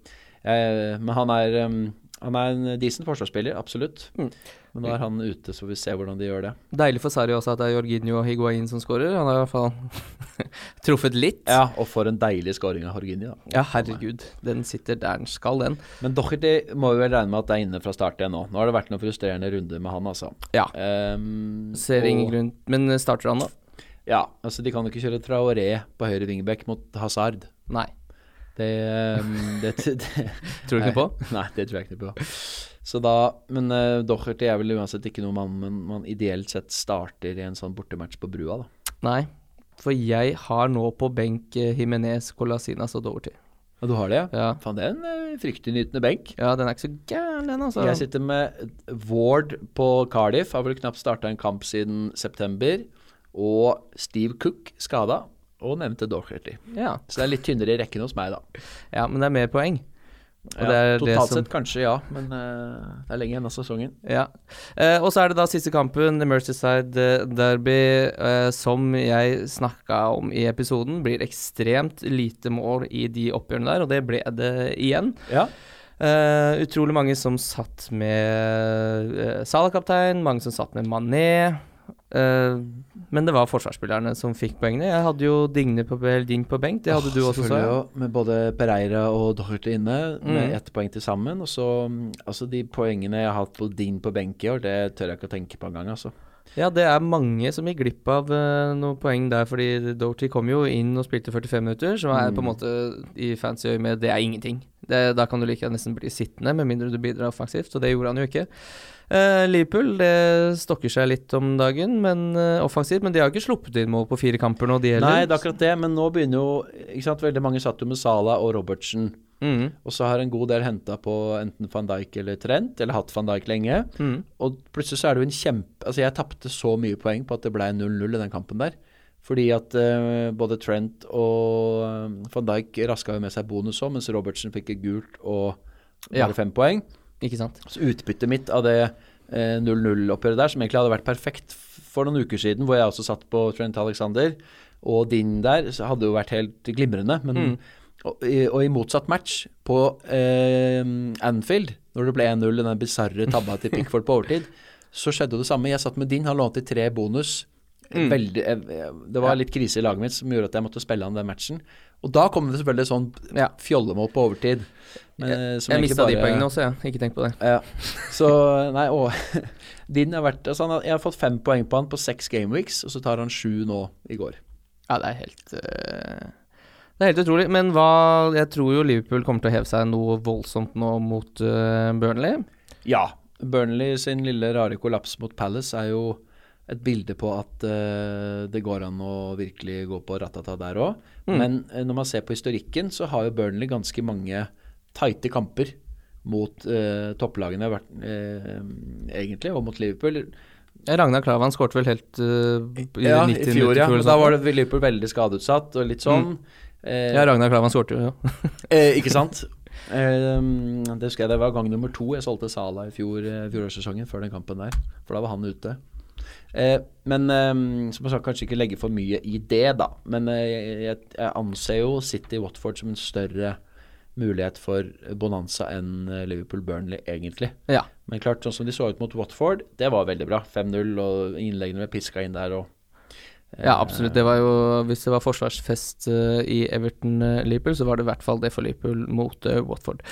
eh, men han er, um, han er en decent forsvarsspiller, absolutt. Mm. Men nå er han ute, så vi ser hvordan de gjør det. Deilig for Sarri også at det er Jorginho og Higuain som skårer. Han har i hvert fall truffet litt. Ja, og for en deilig scoring av Jorginho. da. Ja, herregud. Den sitter der den skal, den. Men Docherty må vi vel regne med at det er inne fra start igjen nå. Nå har det vært noen frustrerende runder med han, altså. Ja. Um, Ser og- ingen grunn Men eh, starter han, da? Ja, altså de kan jo ikke kjøre Traoré på høyre wingback mot Hazard. Nei. Det, um, det, det Tror du ikke på? Nei, det tror jeg ikke på. Så da, Men uh, Docherty er vel uansett ikke noe man, man, man ideelt sett starter i en sånn bortematch på brua, da. Nei. For jeg har nå på benk eh, Jimenez, Colasinas og Doverty. Og du har det, ja? Ja. Faen, det er en uh, fryktinngytende benk. ja, den er ikke så gæren, den, altså. Jeg sitter med Ward på Cardiff, har vel knapt starta en kamp siden september. Og Steve Cook skada, og nevnte Docherty. Ja. Så det er litt tynnere i rekken hos meg, da. ja, men det er mer poeng. Ja, det det totalt som sett kanskje ja, men uh, det er lenge igjen av sesongen. Ja. Uh, og så er det da siste kampen, Mercyside eh, Derby, uh, som jeg snakka om i episoden. Blir ekstremt lite mål i de oppgjørene der, og det ble det igjen. Ja. Utrolig mange som satt med Salah-kaptein, mange som satt med Mané. Eh, men det var forsvarsspillerne som fikk poengene. Jeg hadde jo Digne på, Ding på benk, det hadde du også, sa jeg. med både Pereira og Doherty inne, med Mm. ett poeng til sammen. Og så mm, Altså, de poengene jeg har hatt på din på benk i år, det tør jeg ikke å tenke på engang, altså. Ja, det er mange som gikk glipp av uh, noen poeng der, fordi Doherty kom jo inn og spilte 45 minutter, som er på en Mm. måte i fancy øyemed det er ingenting. Det, da kan du like gjerne nesten bli sittende, med mindre du bidrar offensivt, og det gjorde han jo ikke. Eh, Liverpool det stokker seg litt om dagen, men uh, offensivt, men de har ikke sluppet inn mål på fire kamper nå, de heller. Nei, det er akkurat det, men nå begynner jo ikke sant, Veldig mange satt jo med Salah og Robertsen, Mm, og så har en god del henta på enten van Dijk eller Trent, eller hatt van Dijk lenge. mm. Og plutselig så er det jo en kjempe Altså, jeg tapte så mye poeng på at det ble 0-0 i den kampen der. Fordi at uh, både Trent og van Dijk raska jo med seg bonus òg, mens Robertsen fikk et gult og Ja. bare fem poeng. Ikke sant? Så utbyttet mitt av det eh, 0-0-oppgjøret der, som egentlig hadde vært perfekt for noen uker siden, hvor jeg også satt på Trent Alexander, og din der, så hadde jo vært helt glimrende. Men, Mm. og, i, og i motsatt match, på eh, Anfield, når det ble 1-0, den bisarre tabba til Pickford på overtid, så skjedde det samme. Jeg satt med din, han lånte tre bonus. Mm. Veldig, eh, det var litt krise i laget mitt som gjorde at jeg måtte spille han den matchen. Og da kommer det selvfølgelig sånn fjollemål på overtid. Men, jeg Jeg egentlig mista de poengene også, ja. Ikke tenk på det. ja. Så nei, å Din har vært altså har, Jeg har fått fem poeng på han på seks gameweeks, og så tar han sju nå i går. Ja, det er helt uh, Det er helt utrolig. Men hva Jeg tror jo Liverpool kommer til å heve seg noe voldsomt nå mot uh, Burnley. Ja. Burnley sin lille rare kollaps mot Palace er jo et bilde på at uh, det går an å virkelig gå på ratata der òg. Mm. Men uh, når man ser på historikken, så har jo Burnley ganske mange tighte kamper mot uh, topplagene, egentlig, og mot Liverpool. Ragnar Klavan skårte vel helt i Ja, 90 i fjor, ja. da var det Liverpool veldig skadeutsatt og litt sånn. Eh, Ja, Ragnar Klavan skårte jo, ja. Ikke sant? Det husker jeg det var gang nummer to jeg solgte Sala i fjor, fjorårssesongen, før den kampen der. For da var han ute. Eh, men Så man skal kanskje ikke legge for mye i det, da. Men eh, jeg, anser jo City Watford som en større mulighet for bonanza enn eh, Liverpool-Burnley, egentlig. Ja. Men klart, sånn som de så ut mot Watford, det var veldig bra. 5-0, og innleggene ble piska inn der. og Ja, absolutt. Det var jo Hvis det var forsvarsfest uh, i Everton-Liverpool, så var det i hvert fall det for Liverpool mot uh, Watford.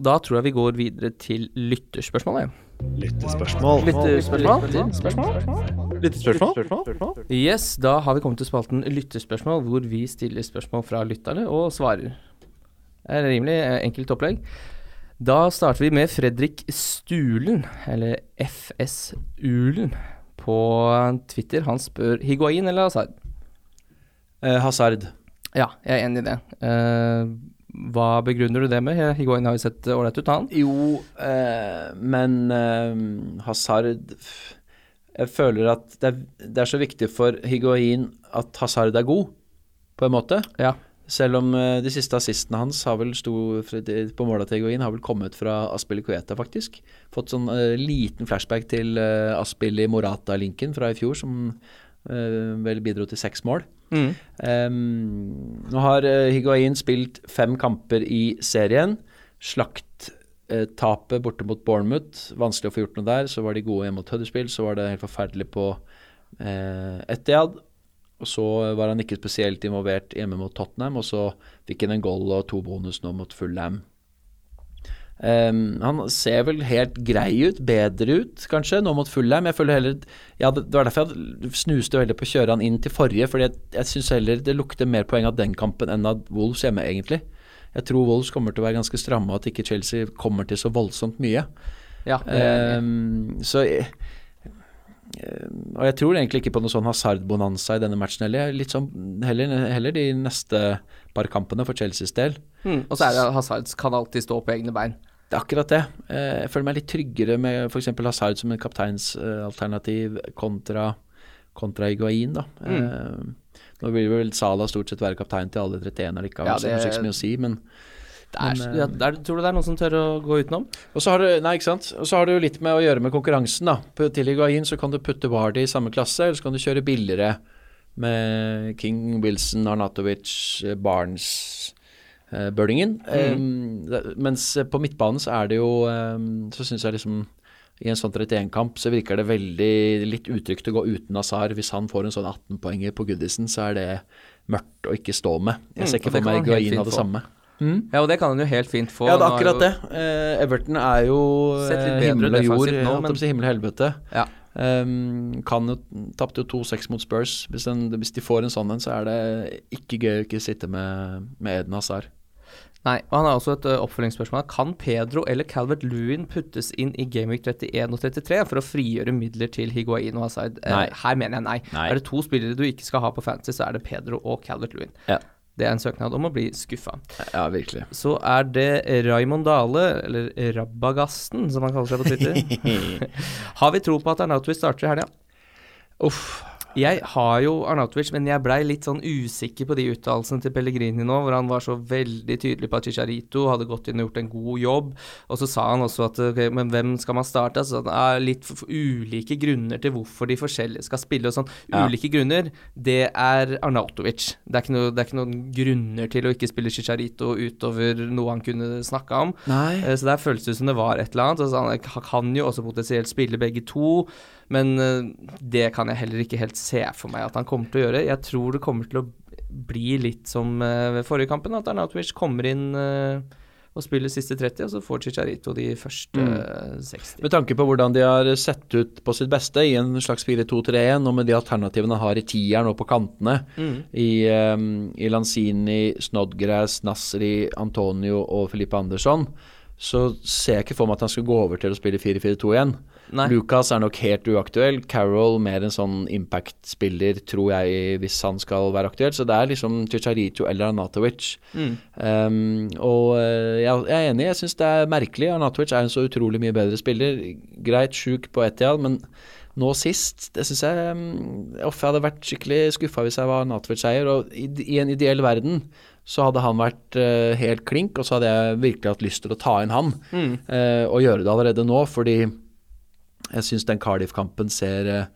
Da tror jeg vi går videre til lytterspørsmålet. Lyttespørsmål. Lyttespørsmål? Yes, da har vi kommet til spalten Lyttespørsmål, hvor vi stiller spørsmål fra lytterne og svarer. Det er rimelig eh, enkelt opplegg. Da starter vi med Fredrik Stulen, eller FS Ulen, på Twitter. Han spør Higuain eller Hazard? Eh, Hazard. Ja, jeg er enig i det. Eh, hva begrunner du det med? Higuain har jo sett ålreit ut, han. Jo, eh, men eh, Hazard Jeg føler at det er, det er så viktig for Higuain at Hazard er god, på en måte. Ja. Selv om eh, de siste assistene hans har vel sto på måla til Higuain har vel kommet fra Aspilicueta, faktisk. Fått sånn eh, liten flashback til uh, Aspili Morata-linken fra i fjor, som eh, vel bidro til seks mål. Mm. Um, nå har uh, Higuain spilt fem kamper i serien. Slakt uh, borte mot Bournemouth. Vanskelig å få gjort noe der. Så var de gode hjemme mot Huddersfield. Så var det helt forferdelig på uh, Etiad. Og så var han ikke spesielt involvert hjemme mot Tottenham. Og så fikk han en goal og to bonus nå mot Fulham. Ehm, han ser vel helt grei ut, bedre ut kanskje, nå mot Fullheim. Jeg føler heller ja, det, var derfor jeg snuste veldig på å kjøre han inn til forrige, fordi jeg, jeg syns heller det lukter mer poeng av den kampen enn av Wolves hjemme, egentlig. Jeg tror Wolves kommer til å være ganske stramme, og at ikke Chelsea kommer til så voldsomt mye. Ja, um, jeg så eh, Og jeg tror egentlig ikke på noe sånn hasardbonanza i denne matchen heller. Er Litt sånn, heller, heller de neste par kampene for Chelseas del. Mm, og så er det Hazard kan alltid stå på egne bein. Det er akkurat det. Eh, Jeg føler meg litt tryggere med f.eks. Hazard som en kapteinsalternativ kontra, kontra Higuain, da. Mm. Eh, Nå vil vel Salah stort sett være kaptein til alle 31 allikevel, Ja, det så det- ikke så mye å si, men Det er, Men, ja, der, tror du det er noen som tør å gå utenom? Og så har du, nei, ikke sant? Og så har det jo litt med å gjøre med konkurransen, da. På, til Higuain så kan du putte Vardy i samme klasse, eller så kan du kjøre billigere med King, Wilson, Arnatovic, eh, Barnes, eh, Mm. Um, mens eh, på midtbanen så er det jo um, Så syns jeg liksom i en sånn 31-kamp så virker det veldig litt utrygt å gå uten Azar. Hvis han får en sånn 18-poenger på Goodison, så er det mørkt å ikke stå med. Mm, Jeg ser ikke mm, for meg Higuain av det samme. Mm? Ja, og det kan han jo helt fint få. Ja, det er akkurat jo- det. Eh, Everton er jo eh, himmel og jord. nå, si himmel og helvete. Ja. Um, kan jo Tapte jo 2-6 mot Spurs. Hvis, den, hvis de får en sånn en, så er det ikke gøy å ikke sitte med, med Eden Hazard. Nei, og han har også et ø, oppfølgingsspørsmål. Kan Pedro eller Calvert Lewin puttes inn i Gameweek 31 og 33 for å frigjøre midler til Higuain og Hazard? Eh, Nei. her mener jeg nei. Nei. Er det to spillere du ikke skal ha på fantasy, så er det Pedro og Calvert Lewin. Ja. Det er en søknad om å bli skuffa. Ja, virkelig. Så er det Raymond Dale, eller Rabagasten som han kaller seg på Twitter. har vi tro på at Arnautovic starter i helga? Uff. Jeg har jo Arnautovic, men jeg blei litt sånn usikker på de uttalelsene til Pellegrini nå, hvor han var så veldig tydelig på at Chicharito hadde gått inn og gjort en god jobb. Og så sa han også at okay, men hvem skal man starte? Altså, det er litt ulike grunner til hvorfor de forskjellige skal spille og sånn. Ja. Ulike grunner, det er Arnautovic. Det er, noe, det er ikke noen grunner til å ikke spille Chicharito utover noe han kunne snakka om. Nei. Eh, Så der føltes det som det var et eller annet. Altså, han kan jo også potensielt spille begge to, men eh, det kan jeg heller ikke helt se for meg at han kommer til å gjøre. Jeg tror det kommer til å bli litt som eh, ved forrige kampen, at Arnautovic kommer inn eh, og spiller siste 30, og så får Chicharito de første mm. 60. Med tanke på hvordan de har sett ut på sitt beste i en slags 4-2-3-1, og med de alternativene han har i tieren og på kantene, Mm. i, um, i Lanzini, Snodgrass, Nasri, Antonio og Filippe Andersson, så ser jeg ikke for meg at han skal gå over til å spille 4-4-2 igjen. Nei. Lucas er nok helt uaktuell. Carroll mer en sånn impact-spiller, tror jeg, hvis han skal være aktuell. Så det er liksom Chicharito eller Arnatovic. Mm. Um, og eh, jeg, jeg er enig, jeg syns det er merkelig. Arnatovic er en så utrolig mye bedre spiller. Greit sjuk på Etial, men nå sist, det syns jeg um, Uff, jeg hadde vært skikkelig skuffa hvis jeg var Arnatovic-eier. Og i, i en ideell verden så hadde han vært uh, helt klink, og så hadde jeg virkelig hatt lyst til å ta inn han. Mm. Uh, og gjøre det allerede nå, fordi jeg syns den Cardiff-kampen ser eh,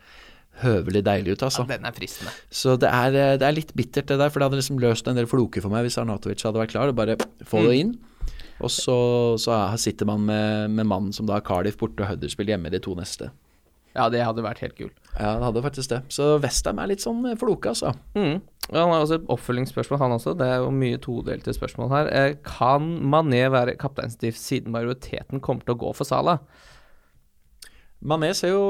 høvelig deilig ut, altså. Ja, den er fristende. Så det er, eh, det er litt bittert, det der, for det hadde liksom løst en del floker for meg hvis Arnatovic hadde vært klar. og Bare få det inn. Og så, så er- sitter man med, med mannen som da har Cardiff borte og Huddersfield hjemme de to neste. Ja, det hadde vært helt kult. Ja, det hadde faktisk det. Så Westham er litt sånn eh, floke, altså. Mm. Han har også et oppfølgingsspørsmål, han også. Det er jo mye todelte spørsmål her. Kan Mané være kapteinstift siden majoriteten kommer til å gå for Salah? Mané ser jo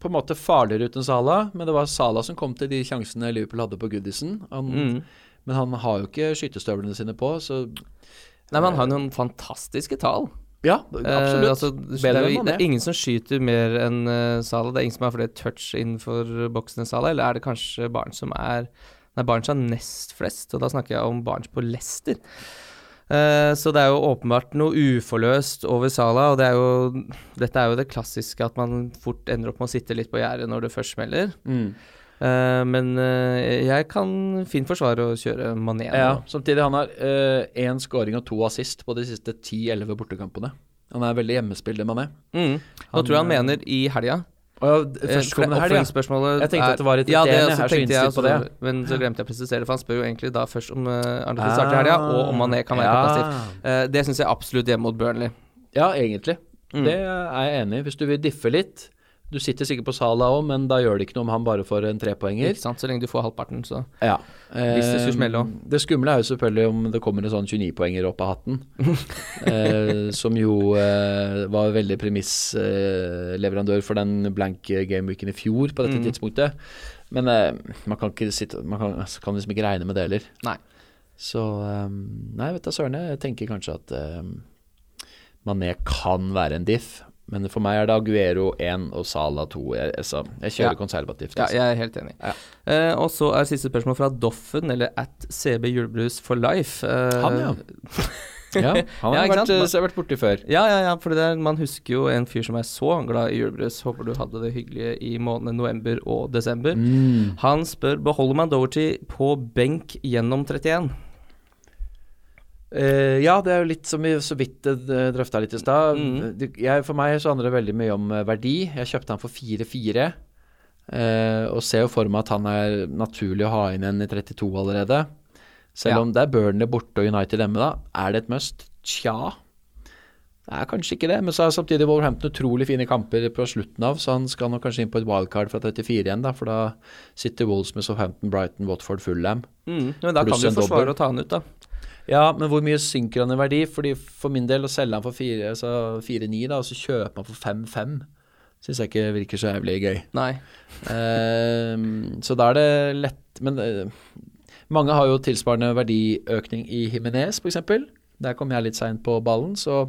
på en måte farligere ut enn Salah, men det var Salah som kom til de sjansene Liverpool hadde på Goodison. Han, Mm. Men han har jo ikke skytestøvlene sine på, så Nei, men han har noen fantastiske tall. ja, absolutt. Eh, altså, det, er det er ingen som skyter mer enn uh, Salah. Det er ingen som har flere touch innenfor boksen enn Salah, eller er det kanskje Barnes som er Nei, Barnes har nest flest, og da snakker jeg om Barnes på Leicester. Eh, så det er jo åpenbart noe uforløst over Salah, og det er jo Dette er jo det klassiske at man fort ender opp med å sitte litt på gjerdet når det først smeller. Mm. Uh, men uh, jeg kan fint forsvare å kjøre Mané. Ja, samtidig han har én scoring og to assist på de siste 10-11 bortekampene. Han er veldig hjemmespill, det Mané. Mm. Nå Han, tror jeg han mener i helga. Førstkommende helg. Oppfølgingsspørsmålet Jeg tenkte at det var et ja, det så tenkte jeg innstilt på det. Men så glemte jeg å presisere, for han spør jo egentlig da først om uh, Arne starter i helga, og om Mané kan være Ah, ja. kapasitiv. Uh, det syns jeg absolutt hjemme mot Burnley. Ja, egentlig. Mm. Det er jeg enig i. Hvis du vil diffe litt Du sitter sikkert på Sala òg, men da gjør det ikke noe om han bare får en trepoenger. Ikke sant? Så lenge du får halvparten, så Ja. Hvis det skulle smelle Eh, Det skumle er jo selvfølgelig om det kommer en sånn 29-poenger opp av hatten. eh, som jo eh, var veldig premissleverandør for den blanke gameweeken i fjor på dette Mm. tidspunktet. Men eh, man kan ikke sitte Man kan, altså, kan liksom ikke regne med det heller. Nei. Så eh, Nei, vet du søren, jeg tenker kanskje at eh, Mané kan være en diff. Men for meg er det Aguero 1 og Sala 2. Jeg, altså, jeg kjører Ja. konservativt. Ja, Altså. jeg er helt enig. Ja. Eh, og så er siste spørsmål fra Doffen, eller at CB Julebrus for life. Eh, Han, ja. ja, han har vært, sant? eh, jeg vært borti før. Ja, ja, ja, for det man husker jo en fyr som er så glad i julebrus. Håper du hadde det hyggelig i månedene november og desember. Mm. Han spør beholder man Doverty på benk gjennom 31. Eh, ja, det er jo litt som vi så vidt uh, drøfta litt i stad. Mm. For meg så handler det veldig mye om eh, verdi. Jeg kjøpte han for 4-4, Uh, og ser jo for meg at han er naturlig å ha inn en i 32 allerede. Selv Ja. om det er Burnley borte og United hjemme, da. Er det et must? Tja. Det er kanskje ikke det, men så er samtidig Wolverhampton utrolig fine kamper på slutten av, så han skal nok kanskje inn på et wildcard fra 34 igjen, da, for da sitter Wolves med Southampton, Brighton, Watford, Fulham. Mm. Men da Pluss kan du forsvare å ta han ut, da. Ja, men hvor mye synker han i verdi? Fordi For min del å selge han for 4 altså 4-9, da, og så kjøpe han for 5-5, syns jeg ikke virker så jævlig gøy. Nei. Ehm, så da er det lett Men eh, mange har jo tilsvarende verdiøkning i Himinez, f.eks. Der kom jeg litt seint på ballen, så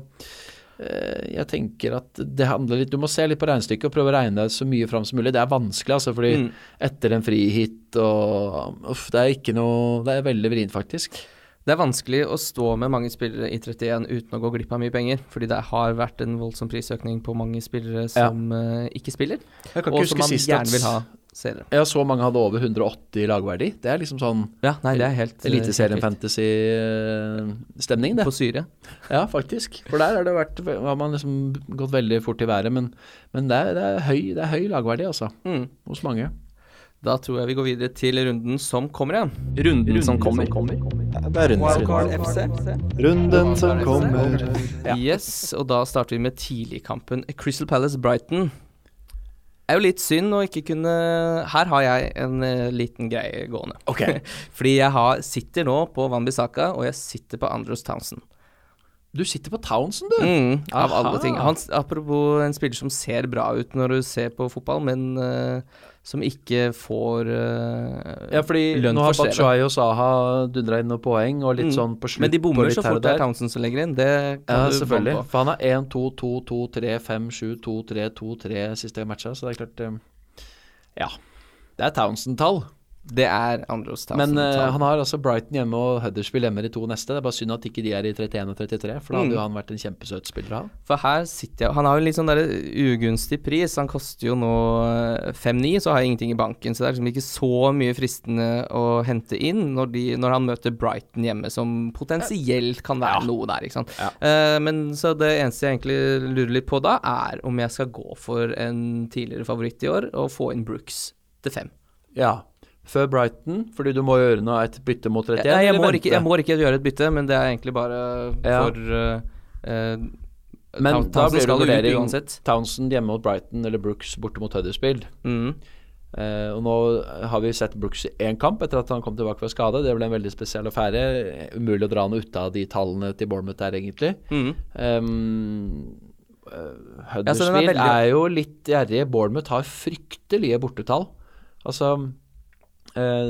eh, jeg tenker at det handler litt Du må se litt på regnestykket og prøve å regne deg så mye fram som mulig. Det er vanskelig, altså, fordi Mm. etter en frihit og Uff, det er ikke noe Det er veldig vrient, faktisk. Det er vanskelig å stå med mange spillere i 31 uten å gå glipp av mye penger, fordi det har vært en voldsom prisøkning på mange spillere som eh, ikke spiller, og som man gjerne vil ha senere. Ja, så mange hadde over 180 i lagverdi. Det er liksom sånn Ja, nei, det er helt eh, Eliteserien helt vilt. fantasy-stemning, det. På syre. Ja, faktisk. For der har det vært har man liksom gått veldig fort i været. Men, men det, er, det, er høy, det er høy lagverdi, altså. Mm. Hos mange. Da tror jeg vi går videre til runden som kommer, ja. Runden, som kommer. Det er runden runden. Runden som kommer. Yes, og da starter vi med tidligkampen Crystal Palace Brighton. Det er jo litt synd å ikke kunne Her har jeg en eh, liten greie gående. Ok. Fordi jeg har, sitter nå på Wanbisaka, og jeg sitter på Andros Townsend. Du sitter på Townsend, du. Mm, av Aha. alle ting. Han, apropos en spiller som ser bra ut når du ser på fotball, men eh, som ikke får uh, Ja, fordi lønn nå har Bachai. Og Saha dundra inn noen poeng, og litt Mm. sånn på slutt Men de bommer så fort det er. Townsend som legger inn. Det kan Ja, du selvfølgelig. på. For han har 1, 2, 2, 2, 3, 5, 7, 2, 3, 2, 3 siste matcha, så det er klart um, Ja. Det er Townsend-tall. Det er Andros Townsend. Men uh, han har altså Brighton hjemme og Huddersfield hjemme i to neste. Det er bare synd at ikke de er i 31 og 33, for da hadde Mm. jo han vært en kjempesøt spiller å ha. For her sitter jeg Han har jo litt sånn der ugunstig pris. Han koster jo nå eh, 5-9, så har jeg ingenting i banken. Så det er liksom ikke så mye fristende å hente inn når, de, når han møter Brighton hjemme, som potensielt kan være noe der, ikke sant. Ja. Uh, men så det eneste jeg egentlig lurer litt på da, er om jeg skal gå for en tidligere favoritt i år og få inn Brooks til fem. Ja. Før Brighton, fordi du må gjøre noe et bytte mot 31, Nei, jeg, må ikke, jeg må ikke gjøre et bytte, men det er egentlig bare Ja. for uh, uh, Men Town- da blir det vurdering uansett. Townsend hjemme mot Brighton eller Brooks borte mot Huddersfield. Mm. Uh, og nå har vi sett Brooks i én kamp etter at han kom tilbake fra skade. Det ble en veldig spesiell affære. Umulig å dra noe ut av de tallene til Bournemouth der, egentlig. Mm. Um, Huddersfield Ja, er veldig- er jo litt gjerrige. Bournemouth har fryktelige bortetall. Altså eh,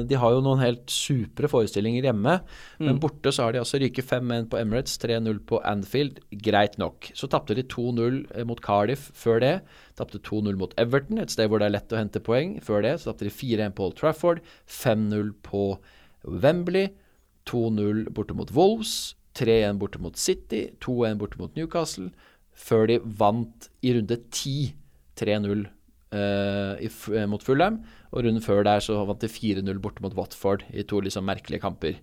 De har jo noen helt supre forestillinger hjemme, men Mm. borte så har de altså ryket 5-1 på Emirates, 3-0 på Anfield. Greit nok. Så tapte de 2-0 mot Cardiff før det. Tapte 2-0 mot Everton, et sted hvor det er lett å hente poeng. Før det så tapte de 4-1 på Old Trafford, 5-0 på Wembley, 2-0 borte mot Wolves, 3-1 borte mot City, 2-1 borte mot Newcastle, før de vant i runde 10 3-0 eh, eh, mot Fulham. Og runden før der så vant de 4-0 borte mot Watford i to liksom merkelige kamper.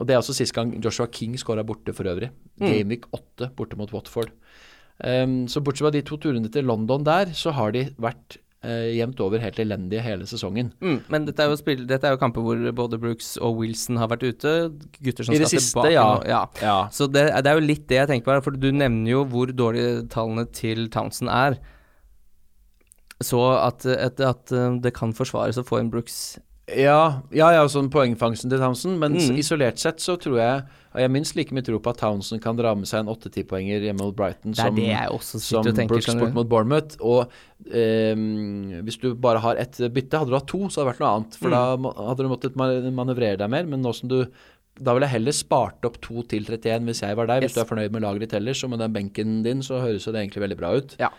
Og Det er også sist gang Joshua King skåra borte for øvrig. Gameweek 8 borte mot Watford. Um, så bortsett fra de to turene til London der, så har de vært uh, jevnt over helt elendige hele sesongen. Mm, men dette er, jo spill, dette er jo kamper hvor både Brooks og Wilson har vært ute. Gutter som I skal siste, tilbake ja. Ja. Ja. Så det, det er jo litt det jeg tenker på her, for du nevner jo hvor dårlige tallene til Townsend er. Så at, at, at uh, det kan forsvares å få inn Brooks Ja, ja, ja, sånn poengfangsten til Townsend, men Mm. isolert sett så tror jeg Jeg minst like mye tro på at Townsend kan dra med seg en 8-10-poenger hjemme mot Brighton som, som tenker. Brooks bort mot Bournemouth. Og ehm, hvis du bare har ett bytte, hadde du hatt to, så hadde det vært noe annet. For Mm. da hadde du måttet manøvrere deg mer. Men nå som du Da ville jeg heller spart opp to til 31 hvis jeg var deg. Yes. Hvis du er fornøyd med laget ditt ellers, så med den benken din, så høres det egentlig veldig bra ut. Ja.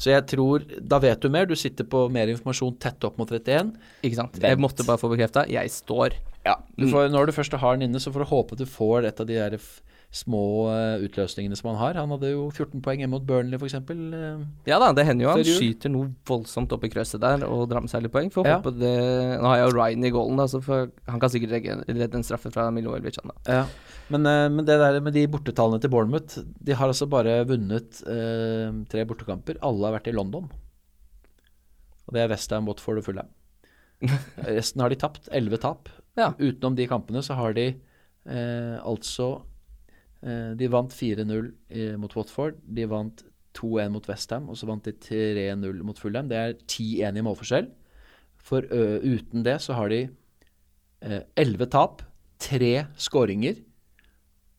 Så jeg tror Da vet du mer. Du sitter på mer informasjon tett opp mot 31. Ikke sant. Vent. Jeg måtte bare få bekrefta. Jeg står. Ja, du Mm. får, Når du først har den inne, så får du håpe du får et av de der små eh, utløsningene som han har. Han hadde jo 14 poeng hjemme mot Burnley, f.eks. Uh, Ja da, det hender jo han skyter noe voldsomt opp i krøsset der og drar med seg litt poeng. Får Ja. håpe det Nå har jeg jo Ryan i goalen, da, så for, han kan sikkert redde en straffe fra Milo da. ja. Men, eh, men det der med de bortetallene til Bournemouth De har altså bare vunnet eh, tre bortekamper. Alle har vært i London. Og det er Westham, Watford og Fulham. Resten har de tapt. Elleve tap. Ja. Utenom de kampene så har de eh, altså eh, De vant 4-0 mot Watford. De vant 2-1 mot Westham, og så vant de 3-0 mot Fulham. Det er 10-1 i målforskjell. For ø, uten det så har de eh, tap, tre skåringer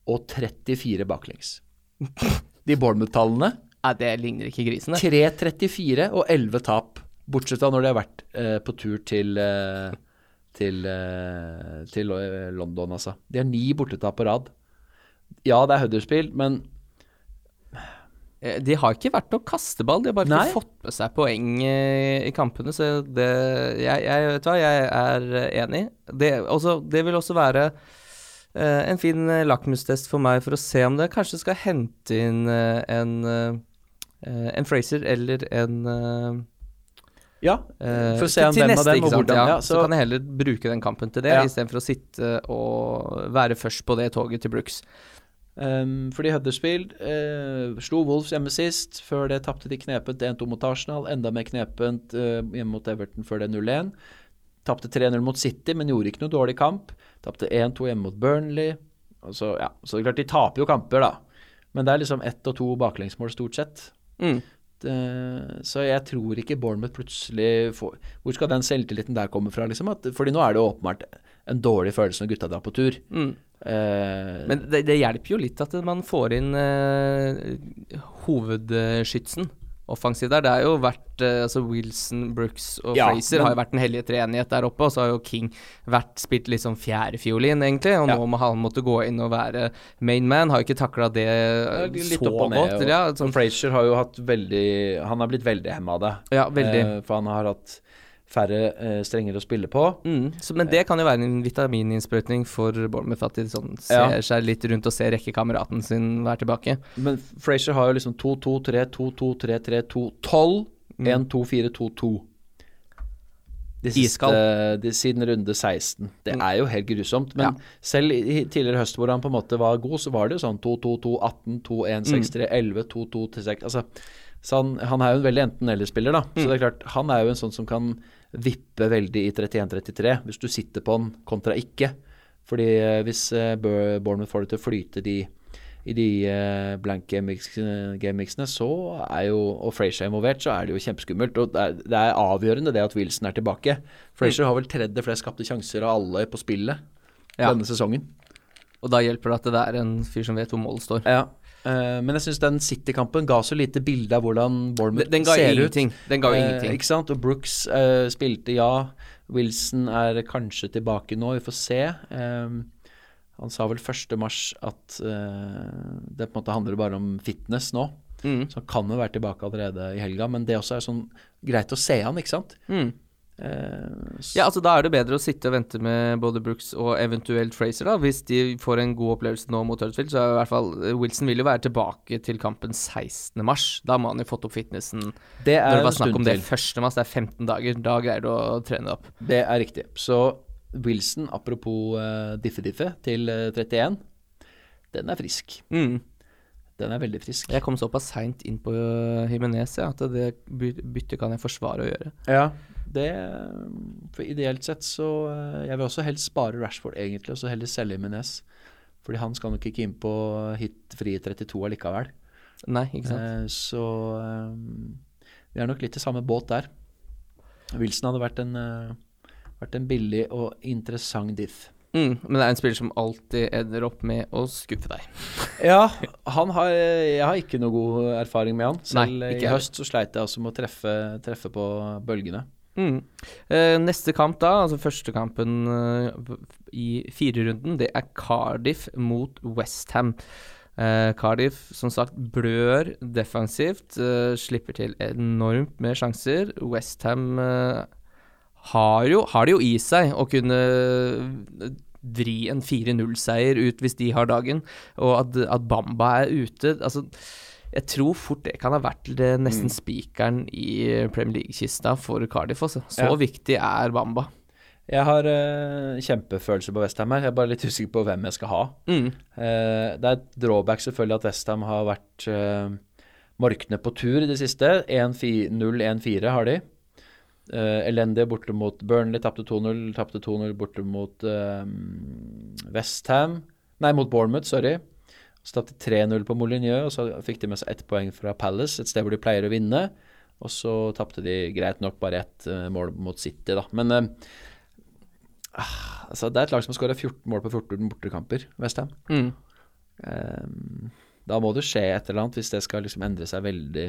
og 34 baklengs. De Bournemouth-tallene ja, det ligner ikke grisene. det. 3-34 og 11 tap. Bortsett fra når de har vært eh, på tur til eh, til, eh, til eh, London, altså. De har ni bortetap på rad. Ja, det er Huddersfield, men Eh, De har ikke vært noe kasteball, de har bare Nei. ikke fått med seg poeng eh, i kampene. Så det Jeg, jeg vet hva, jeg er enig. Det, også, det vil også være en fin eh, lakmustest for meg for å se om det kanskje skal hente inn eh, en eh, en Fraser eller en eh, ja. eh, For å se til- om hvem av dem og hvordan. Ja, Ja, så, så- kan jeg heller bruke den kampen til det, Ja. istedenfor å sitte og være først på det toget til Brooks. Um, fordi Huddersfield uh, slo Wolves hjemme sist. Før det tapte de knepent 1-2 mot Arsenal. Enda mer knepent uh, hjemme mot Everton før det 0-1. Tapte 3-0 mot City, men gjorde ikke noe dårlig kamp. Tapte 1-2 hjemme mot Burnley. Så, ja, så det er klart de taper jo kamper, da. Men det er liksom ett og to baklengsmål stort sett. Mm. Det, så jeg tror ikke Bournemouth plutselig får Hvor skal den selvtilliten der komme fra, liksom? At, fordi nå er det jo åpenbart en dårlig følelse når gutta drar på tur. Mm. Eh, Men det, det hjelper jo litt at man får inn eh, hovedskytsen offensivt der. Det har jo vært eh, altså Wilson, Brooks og Ja, Fraser men- har jo vært en hellige treenighet der oppe, og så har jo King vært spilt litt sånn fjerdefiolin, egentlig, og Ja. nå må han måtte gå inn og være main man. Har jo ikke takla det Ja, eh, så godt. og- Ja, sånn, Frazier har jo hatt veldig Han har blitt veldig hemma av det. ja, veldig. Eh, for han har hatt færre eh, strenger å spille på. Mm. Så, men det kan jo være en vitamininnsprøytning for Bournemouth, at de sånn ser Ja. seg litt rundt og ser rekkekameraten sin være tilbake. Men Frazier har jo liksom 2-2-3, 2-2-3-3, 2-12, Mm. 1-2-4, 2-2. De siste, de, siden runde 16. Det Mm. er jo helt grusomt. Men Ja. selv i tidligere høst hvor han på en måte var god, så var det jo sånn 2-2-2, 18, 2-1, 6-3, 11, 2-2 til 6 Altså, så han, han er jo en veldig enten-eller-spiller, da. Så Mm. det er klart, han er jo en sånn som kan vippe veldig i 31-33, hvis du sitter på han kontra ikke. Fordi eh, hvis uh, Bournemouth får det til å flyte de i de uh, blank game-mixene, så er jo Og Frazier er involvert, så er det jo kjempeskummelt. Og det er, det er avgjørende det at Wilson er tilbake. Frazier har vel tredje flest skapte sjanser av alle på spillet Ja. denne sesongen. Og da hjelper det at det er en fyr som vet hvor målet står. Ja. Eh, men jeg syns den City-kampen ga så lite bilde av hvordan Bournemouth Den, den ga ser ingenting. ut. Den ga Eh, ingenting. ikke sant? Og Brooks uh, spilte, ja. Wilson er kanskje tilbake nå, vi får se. Eh, han sa vel 1. mars at det på en måte handler bare om fitness nå. Mm. Så han kan jo være tilbake allerede i helga, men det også er sånn greit å se han, ikke sant? Mm. Eh, Ja, altså da er det bedre å sitte og vente med både Brooks og eventuelt Fraser, da. Hvis de får en god opplevelse nå mot Huddersfield, så er i hvert fall eh, Wilson vil jo være tilbake til kampen 16. mars. Da må han jo fått opp fitnessen. det er Når det var snakk om det til. 1. mars, det er 15 dager. Da greier du å trene opp. Det er riktig. Så Wilson, apropos uh, Diffe-Diffe til uh, 31, den er frisk. Mm. Den er veldig frisk. Jeg kom såpass seint inn på ja, at det by- byttet kan jeg forsvare å gjøre. Ja, det For ideelt sett så eh, Jeg vil også helst spare Rashford, egentlig, og så heller selge Jimenez. Fordi han skal nok ikke inn på hit fri 32 allikevel. Nei, ikke sant. Eh, så eh, vi er nok litt i samme båt der. Wilson hadde vært en, vært en billig og interessant diff. Mm, men det er en spiller som alltid ender opp med å skuffe deg. Ja, han har, jeg har ikke noe god erfaring med han. Selv Nei, ikke i høst så sleit jeg også med å treffe, treffe på bølgene. Mm. Eh, neste kamp da, altså første kampen eh, i firerunden, det er Cardiff mot Westham. Eh, Cardiff som sagt blør defensivt, eh, slipper til enormt med sjanser. Westham eh, har, har det jo i seg å kunne eh, vri en 4-0-seier ut hvis de har dagen, og at, at Bamba er ute. Altså, jeg tror fort det kan ha vært nesten Mm. spikeren i Premier League-kista for Cardiff. Også. Så Ja. viktig er Bamba. Jeg har uh, kjempefølelse på Westham her. Jeg er bare litt usikker på hvem jeg skal ha. Mm. Uh, det er et drawback selvfølgelig at Westham har vært uh, morkne på tur i det siste. 1-0-1-4 har de. Uh, elendige borte mot Burnley, tapte 2-0. Tapte 2-0 borte mot uh, Westham Nei, mot Bournemouth, sorry. Så tapte 3-0 på Molyneux, og så fikk de med seg ett poeng fra Palace, et sted hvor de pleier å vinne. Og så tapte de greit nok bare ett eh, mål mot City, da. Men eh, ah, altså, det er et lag som har skåra 14 mål på 14 bortekamper, Westham. Mm. Um, da må det skje et eller annet hvis det skal liksom endre seg veldig.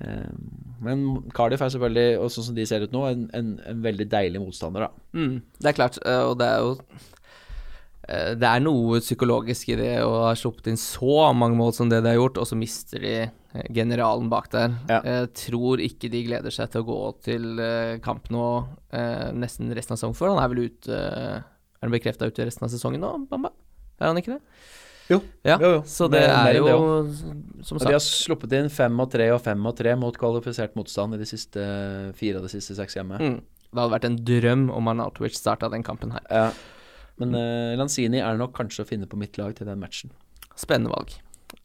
Um, men Cardiff er selvfølgelig, og sånn som de ser ut nå, en, en, en veldig deilig motstander, da. Mm. Det er klart, eh, og det er jo eh, Det er noe psykologisk i det å ha sluppet inn så mange mål som det de har gjort, og så mister de eh, generalen bak der. Ja. Jeg tror ikke de gleder seg til å gå til eh, kamp nå eh, nesten resten av sesongen, for han er vel ute eh, Er han bekrefta ute resten av sesongen nå, Bamba? Er han ikke det? Jo. Ja, Jo, jo. så det mer er jo, det som sagt de har sluppet inn fem og tre og fem og tre mot kvalifisert motstand i de siste fire av de siste seks hjemme. mm, Det hadde vært en drøm om Arnautovic starta den kampen her. Ja. Men uh, Lanzini er nok kanskje å finne på mitt lag til den matchen. Spennende valg.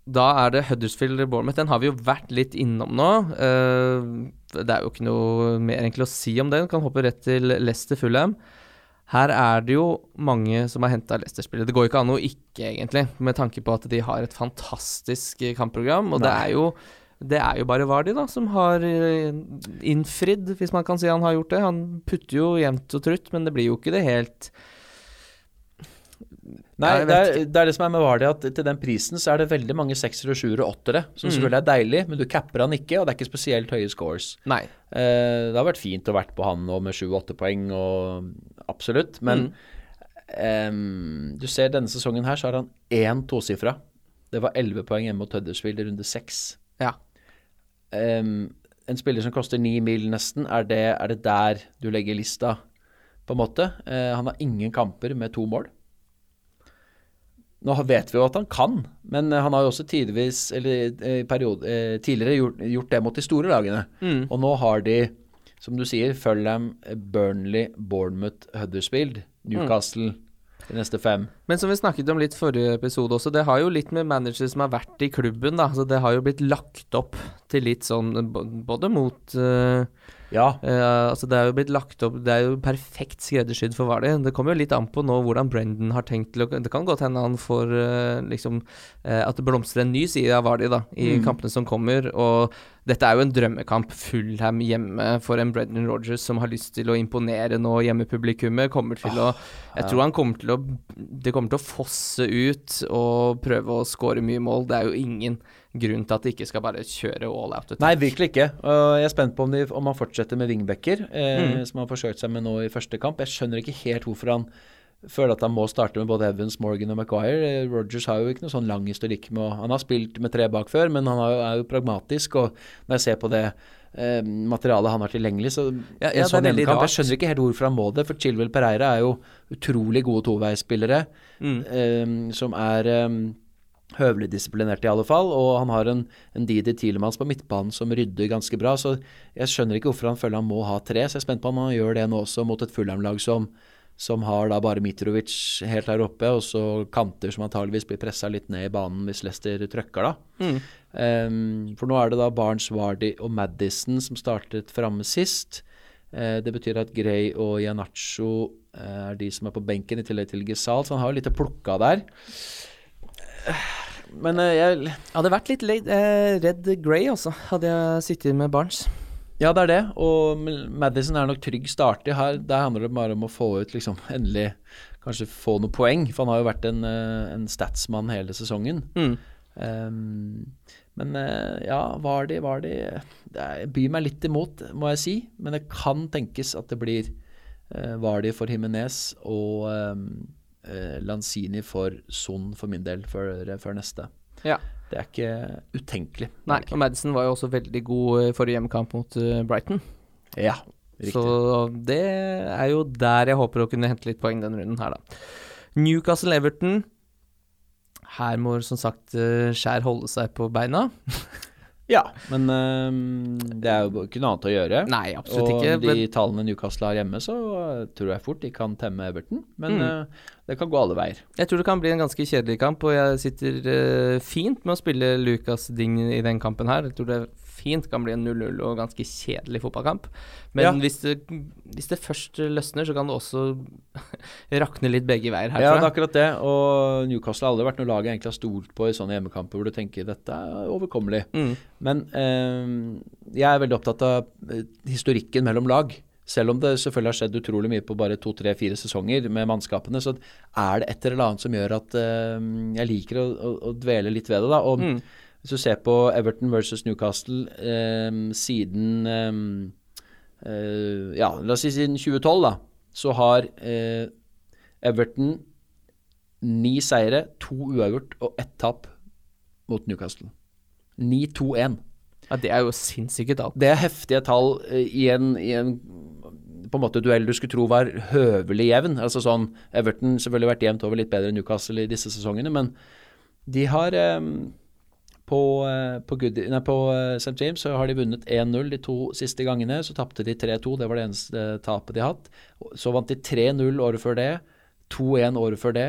Da er det Huddersfield Bournemouth. Den har vi jo vært litt innom nå. Uh, det er jo ikke noe mer egentlig å si om den. Kan hoppe rett til Leicester Fulham. Her er det jo mange som har henta Leicester-spillet. Det går jo ikke an å ikke, egentlig, med tanke på at de har et fantastisk eh, kampprogram. Og det er jo det er jo bare Vardi da, som har innfridd, hvis man kan si han har gjort det. Han putter jo jevnt og trutt, men det blir jo ikke det helt Nei, Ja, det er, det er det som er med Vardy, at til den prisen så er det veldig mange seksere, sjuere og åttere, som Mm. selvfølgelig er deilig, men du capper han ikke, og det er ikke spesielt høye scores. Nei. Eh, det har vært fint å vært på han nå med sju-åtte poeng, og absolutt, men em, du ser denne sesongen her, så har han én tosifra. Det var elleve poeng hjemme mot Huddersfield i runde seks. Ja. Em, en spiller som koster ni mil nesten, er det, er det der du legger lista, på en måte? Eh, han har ingen kamper med to mål. Nå vet vi jo at han kan, men eh, han har jo også tidvis, eller eh, periode, eh, tidligere gjort, gjort, det mot de store lagene. Mm. Og nå har de, som du sier, Fulham, Burnley, Bournemouth, Huddersfield, Newcastle mm. de neste fem. Men som vi snakket om litt forrige episode også, det har jo litt med managere som har vært i klubben, da. Så det har jo blitt lagt opp til litt sånn både mot uh, ja. Uh, altså det er jo blitt lagt opp Det er jo perfekt skreddersydd for Vardy. Det kommer jo litt an på nå hvordan Brendan har tenkt til å Det kan godt hende han får uh, liksom uh, At det blomstrer en ny side av Vardy da, i mm. kampene som kommer. Og dette er jo en drømmekamp. Fullham hjemme for en Brendan Rogers som har lyst til å imponere nå hjemmepublikummet. Kommer til å Jeg tror han kommer til å Det kommer til å fosse ut og prøve å skåre mye mål. Det er jo ingen grunn til at de ikke skal bare kjøre all out. Nei, virkelig ikke. Jeg er spent på om, de, om han fortsetter med wingbacker, eh, mm. som han har forsøkt seg med nå i første kamp. Jeg skjønner ikke helt hvorfor han føler at han må starte med både Evans, Morgan og Maguire. Eh, Rogers har jo ikke noe sånn lang historikk med å Han har spilt med tre bak før, men han er jo pragmatisk. Og når jeg ser på det eh, materialet han har tilgjengelig, så ja, ja, sånn jeg skjønner ikke helt hvorfor han må det. For Chilwell Pereira er jo utrolig gode toveispillere mm. eh, som er eh, høvelig disiplinert i alle fall, og han har en, en Didi Tielemanns på midtbanen som rydder ganske bra. Så jeg skjønner ikke hvorfor han føler han må ha tre. Så jeg er spent på om han gjør det nå også mot et Fulham-lag som, som, har da bare Mitrovic helt her oppe, og så kanter som antageligvis blir pressa litt ned i banen hvis Leicester trøkker, da. Mm. Um, for nå er det da Barnes, Vardy og Madison som startet framme sist. Uh, det betyr at Gray og Janacho uh, er de som er på benken, i tillegg til Gesal, så han har jo litt å plukke av der. Men uh, jeg Hadde vært litt late, uh, redd Grey også, hadde jeg sittet med Barnes. Ja, det er det. Og Madison er nok trygg starter. Her, der handler det bare om å få ut, liksom, endelig kanskje få noen poeng. For han har jo vært en, uh, en statsmann hele sesongen. Mm. Um, men ja, var de, var de Det byr meg litt imot, må jeg si. Men det kan tenkes at det blir uh, Vardi for Himinez og um, eh, Lanzini for Son for min del før, før neste. Ja. Det er ikke utenkelig. Nei, og Madison var jo også veldig god i forrige hjemmekamp mot uh, Brighton. Ja, riktig. Så det er jo der jeg håper å kunne hente litt poeng denne runden her, da. Newcastle-Everton. Her må som sagt uh, Skjær holde seg på beina. Ja, men um, det er jo ikke noe annet å gjøre. Nei, absolutt og ikke. Og de men... tallene Newcastle har hjemme, så tror jeg fort de kan temme Everton. Men mm. uh, det kan gå alle veier. Jeg tror det kan bli en ganske kjedelig kamp, og jeg sitter uh, fint med å spille Lucas Ding i den kampen her. Jeg tror det fint kan bli en 0-0 og ganske kjedelig fotballkamp. Men ja. hvis, det, hvis, det, først løsner, så kan det også rakne litt begge veier herfra. Ja, det er akkurat det. Og Newcastle har aldri vært noe lag jeg egentlig har stolt på i sånne hjemmekamper hvor du tenker dette er overkommelig. Mm. Men eh, jeg er veldig opptatt av eh, historikken mellom lag. Selv om det selvfølgelig har skjedd utrolig mye på bare to, tre, fire sesonger med mannskapene, så er det et eller annet som gjør at uh, jeg liker å, å, å, dvele litt ved det. da, og mm. Hvis du ser på Everton versus Newcastle eh, siden eh, uh, Ja, la oss si siden 2012, da, så har eh, Everton ni seire, to uavgjort og ett tap mot Newcastle. 9-2-1. Ja, Det er jo sinnssyke tall. Det er heftige tall i en, i en på en måte duell du skulle tro var høvelig jevn. Altså sånn, Everton selvfølgelig vært jevnt over litt bedre enn Newcastle i disse sesongene, men de har um, på, uh, på, Good, nei, på uh, St. James så har de vunnet 1-0 de to siste gangene. Så tapte de 3-2, det var det eneste tapet de har hatt. Så vant de 3-0 året før det, 2-1 året før det,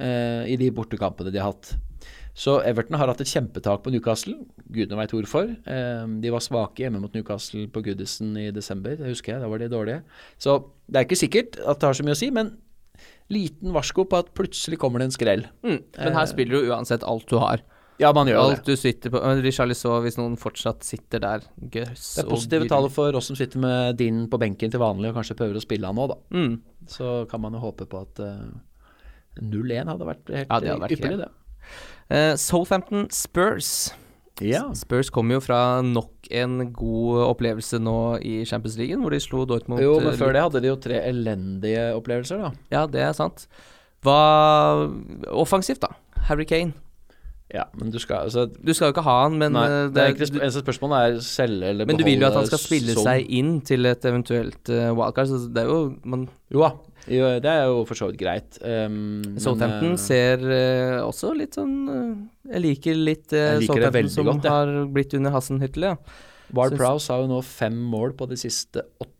eh, i de bortekampene de har hatt. Så Everton har hatt et kjempetak på Newcastle. Gudene veit hvorfor. de var svake hjemme mot Newcastle på Goodison i desember, det husker jeg. Da var de dårlige. Så det er ikke sikkert at det har så mye å si, men liten varsko på at plutselig kommer det en skrell. Mm, men her spiller du uansett alt du har. Ja, man gjør Alt det. du sitter på Richarlison, hvis noen fortsatt sitter der gøss Det er positive tall for oss som sitter med din på benken til vanlig og kanskje prøver å spille han nå, da. Mm. Så kan man jo håpe på at uh, eh, 0-1 hadde vært helt ja, det hadde vært ypperlig, det. Uh, Southampton Spurs. Ja. Spurs kommer jo fra nok en god opplevelse nå i Champions League, hvor de slo Dortmund Jo, men før det hadde de jo tre elendige opplevelser, da. Ja, det er sant. Hva Offensivt, da. Harry Kane. Ja, men du skal altså Du skal jo ikke ha han, men Nei, eh, det er ikke eneste spørsmålet er selge eller Men du vil jo at han skal spille som. seg inn til et eventuelt uh, wildcard, så det er jo man, Jo da, det er jo for så vidt greit. Um, Southampton eh, ser uh, også litt sånn Jeg liker litt uh, Jeg liker Southampton som godt, ja. har blitt under Hassenhyttel, ja. Ward Prowse har jo nå fem mål på de siste åtte.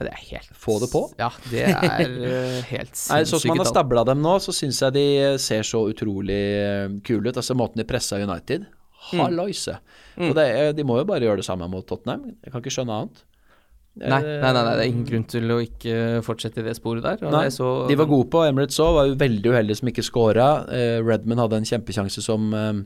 Ja, Det er helt Få det på. Ja, det er eh, helt Nei, Sånn som man har sinnssyke stabla dem nå, så syns jeg de ser så utrolig eh, kule ut. Altså måten de pressa United. Mm. Halloise. Og det, er- de må jo bare gjøre det samme mot Tottenham. Jeg kan ikke skjønne annet. Nei, nei, nei, nei, det er ingen grunn til å ikke fortsette i det sporet der. Nei, så- de var gode på Emirates òg, var jo veldig uheldige som ikke skåra. Eh, Redman hadde en kjempesjanse som eh,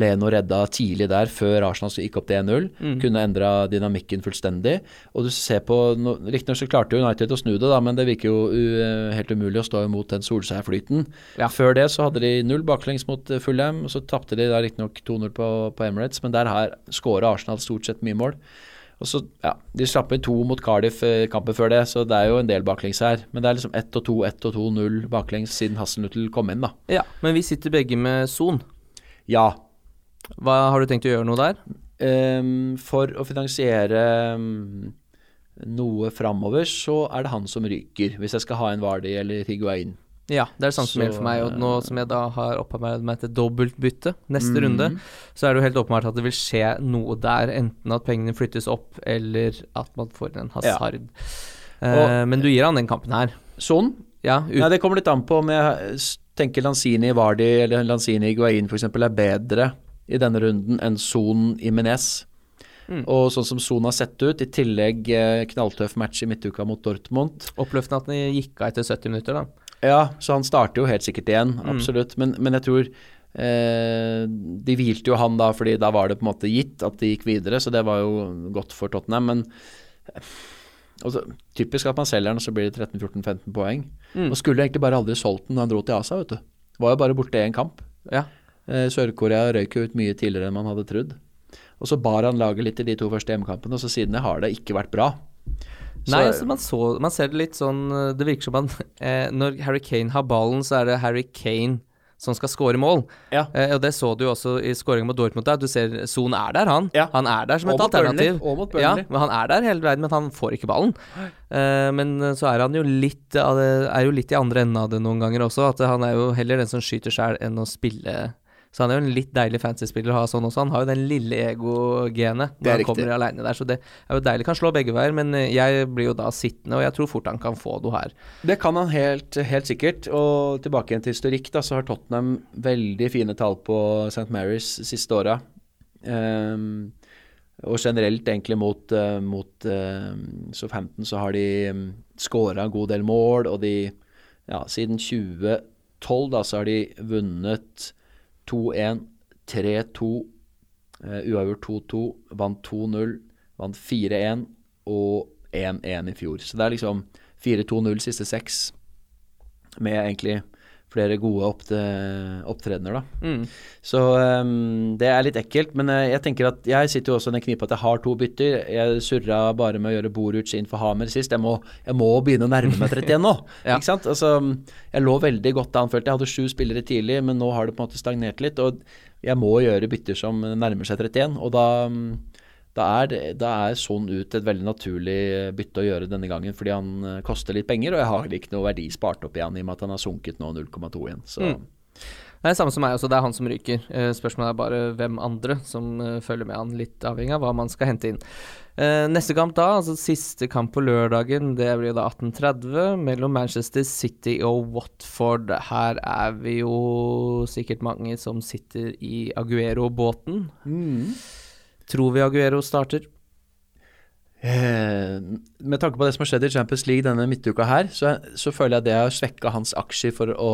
Leno redda tidlig der, før Arsenal gikk opp til 1-0. Mm. Kunne endra dynamikken fullstendig. Og du ser på no, Riktignok så klarte United å snu det, da, men det virker jo u, helt umulig å stå imot den Solskjær-flyten. Ja. Før det så hadde de null baklengs mot eh, Fulham, og så tapte de da riktignok 2-0 på, på Emirates, men der har skåra Arsenal stort sett mye mål. Og så, ja, De slapp inn to mot Cardiff eh, kampen før det, så det er jo en del baklengs her. Men det er liksom 1 og 2, 1 og 2, 0 baklengs siden Hasselnuttel kom inn, da. Ja, men vi sitter begge med Son. Ja. Hva Har du tenkt å gjøre noe der? Um, for å finansiere um, noe framover, så er det han som ryker. Hvis jeg skal ha en Vardi eller Higuain. Ja, det er det samme som gjelder for meg. Og nå som jeg da har opparbeidet meg til dobbeltbytte neste mm. runde, så er det jo helt åpenbart at det vil skje noe der. Enten at pengene flyttes opp, eller at man får en hasard. Eh, men du gir han den kampen her. Sånn. Ja, Nei, det kommer litt an på om jeg tenker Lanzini Vardi eller Lanzini Guain f.eks. er bedre i denne runden enn Son Imenez. Mm. Og sånn som Son har sett ut, i tillegg eh, knalltøff match i midtuka mot Dortmund. oppløftende at den gikk av etter 70 minutter, da. Ja, så han starter jo helt sikkert igjen, Mm. absolutt. Men, men jeg tror eh, De hvilte jo han da, fordi da var det på en måte gitt at de gikk videre, så det var jo godt for Tottenham. Men eh, altså, typisk at man selger den, og så blir det 13-14-15 poeng. Mm. Og skulle egentlig bare aldri solgt den da han dro til Asa, vet du. Var jo bare borte én kamp. Ja. Eh, Sør-Korea røyk jo ut mye tidligere enn man hadde trodd. Og så bar han laget litt i de to første hjemmekampene, og så siden det har det ikke vært bra. Nei, altså man, så, man ser det litt sånn Det virker som man eh, Når Harry Kane har ballen, så er det Harry Kane som skal score mål. Ja. Eh, og det så du jo også i skåringen mot Dortmund. Der. Du ser Son er der, han. Ja. Han er der som et alternativ. ja, men han er der hele veien, men han får ikke ballen. Eh, men eh, så er han jo litt er jo litt i andre enden av det noen ganger også. At han er jo heller den som skyter sjæl enn å spille. Så han er jo en litt deilig fantasy-spiller å ha sånn også. Han har jo den lille ego-genet når han riktig. kommer aleine der. Så det er jo deilig. Kan slå begge veier, men eh, jeg blir jo da sittende, og jeg tror fort han kan få noe her. Det kan han helt, helt sikkert. Og tilbake igjen til historikk, da, så har Tottenham veldig fine tall på St. Mary's siste åra. Um, og generelt egentlig mot, uh, mot um, Southampton så har de um, skåra en god del mål, og de ja, siden 2012 da, så har de vunnet 2-1, 3-2, uh, uavgjort 2-2, vant 2-0, vant 4-1 og 1-1 i fjor. Så det er liksom 4-2-0 siste seks, med egentlig flere gode opptredener, da. Mm. Så um, det er litt ekkelt, men eh, jeg tenker at jeg sitter jo også i den knipa at jeg har to bytter. Jeg surra bare med å gjøre Boruc inn for Hamer sist. Jeg må, jeg må begynne å nærme meg 31 nå. Ja. Ikke sant? Altså, jeg lå veldig godt an, følte jeg. hadde sju spillere tidlig, men nå har det på en måte stagnert litt. Og jeg må gjøre bytter som nærmer seg 31, og da mm, da er, det- da er sånn ut et veldig naturlig bytte å gjøre denne gangen, fordi han eh, koster litt penger, og jeg har ikke noe verdi spart opp igjen i og med at han har sunket nå 0,2 igjen. Så Mm. Det er samme som meg også, det er han som ryker. Eh, spørsmålet er bare hvem andre som eh, følger med han, litt avhengig av hva man skal hente inn. Eh, neste kamp da, altså siste kamp på lørdagen, det blir da 18.30 mellom Manchester City og Watford. Her er vi jo sikkert mange som sitter i Aguero-båten. Tror vi Aguero starter? Eh, med tanke på det som har skjedd i Champions League denne midtuka her, så, så føler jeg det har svekka hans aksjer for å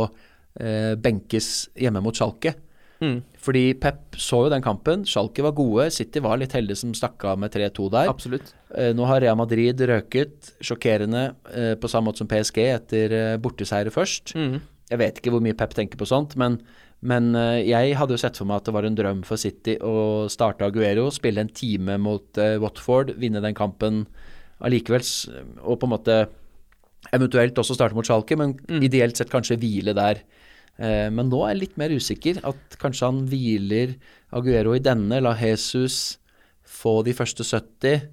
eh, benkes hjemme mot Schalke. Mm. Fordi Pep så jo den kampen. Schalke var gode. City var litt heldige som stakk av med 3-2 der. Absolutt. Eh, nå har Real Madrid røket, sjokkerende, eh, på samme måte som PSG etter eh, borteseiere først. Mm. Jeg vet ikke hvor mye Pep tenker på sånt, men, men eh, jeg hadde jo sett for meg at det var en drøm for City å starte Aguero, spille en time mot eh, Watford, vinne den kampen allikevel, og på en måte eventuelt også starte mot Schalke, men Mm. ideelt sett kanskje hvile der Eh, men nå er jeg litt mer usikker. At kanskje han hviler Aguero i denne, la Jesus få de første 70.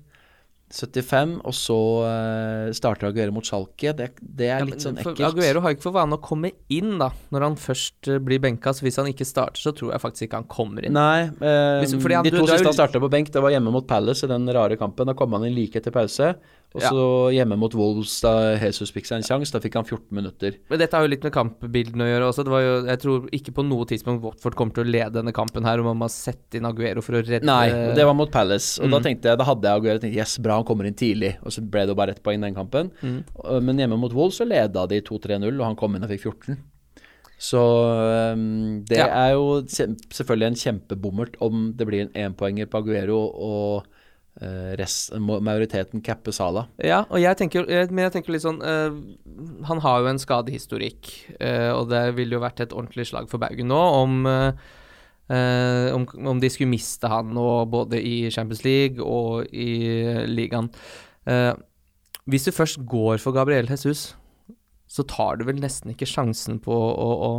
75, og så uh, starter Aguero mot Schalke. Det, det er Ja, litt sånn ekkelt. Aguero har ikke for vane å komme inn, da. Når han først eh, blir benka. Så hvis han ikke starter, så tror jeg faktisk ikke han kommer inn. Nei, eh, Hvis- han- de to siste han starta på benk, det var hjemme mot Palace i den rare kampen. Da kom han inn like etter pause. Og Ja. så hjemme mot Wolves, da Jesus fikk seg en sjanse. Da fikk han 14 minutter. Men dette har jo litt med kampbildene å gjøre også. Det var jo, jeg tror ikke på noe tidspunkt Watford kommer til å lede denne kampen her, og man må sette inn Aguero for å redde Nei, det var mot Palace. Og da Mm. tenkte jeg, da hadde jeg Aguero tenkt yes, bra, han kommer inn tidlig. Og så ble det jo bare ett poeng den kampen. Mm. Men hjemme mot Wolves så leda de 2-3-0, og han kom inn og fikk 14. Så um, det Ja. er jo selvfølgelig en kjempebommert om det blir en énpoenger på Aguero og rest, majoriteten capper Sala. Ja, og jeg tenker, men jeg tenker litt sånn uh, Han har jo en skadehistorikk, uh, og det ville jo vært et ordentlig slag for Baugen nå om, uh, eh, om, om de skulle miste han nå både i Champions League og i ligaen. Eh, hvis du først går for Gabriel Jesus, så tar du vel nesten ikke sjansen på å, å,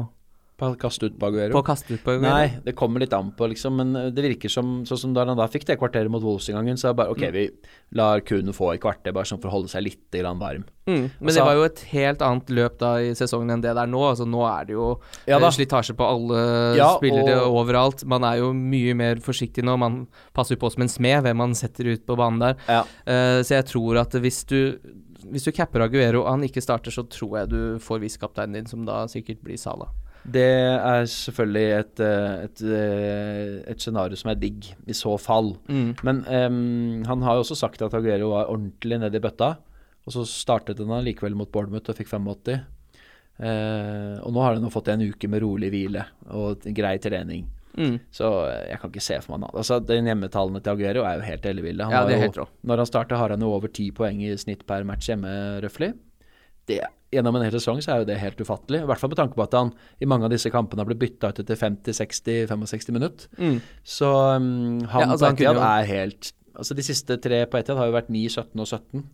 På kaste ut på Aguero. på ut på Aguero? Nei, det kommer litt an på, liksom. Men øh, det virker som sånn som da han da fikk det kvarteret mot Wolves en gang, så er det bare OK, vi lar Kuno få et kvarter, bare sånn for å holde seg litt grann varm. Mm, men Altså- det var jo et helt annet løp da i sesongen enn det der nå. Altså Nå er det jo Ja eh, slitasje på alle Ja, spillere og- overalt. Man er jo mye mer forsiktig nå. Man passer jo på som en smed hvem man setter ut på banen der. Ja. Uh, så jeg tror at hvis du hvis du capper Aguero og han ikke starter, så tror jeg du får visekapteinen din, som da sikkert blir Sala. Det er selvfølgelig et, eh, et, eh, et scenario som er digg, i så fall. Mm. Men um, han har jo også sagt at Aguero var ordentlig nede i bøtta. Og så startet han likevel mot Bournemouth og fikk 85. Uh, og nå har han fått en uke med rolig hvile og grei trening. Mm. Så eh, jeg kan ikke se for meg noe. Altså, den hjemmetallene til Aguero er jo helt elleville. Ja. Når han starter, har han jo over ti poeng i snitt per match hjemme, røftlig. Det, gjennom en hel sesong så er jo det helt ufattelig. I hvert fall med tanke på at han i mange av disse kampene har blitt bytta ut etter 50-60-65 minutter. Mm. Så um, han Ja, altså, på jo- er helt Altså De siste tre på Etihad har jo vært 9, 17 og 17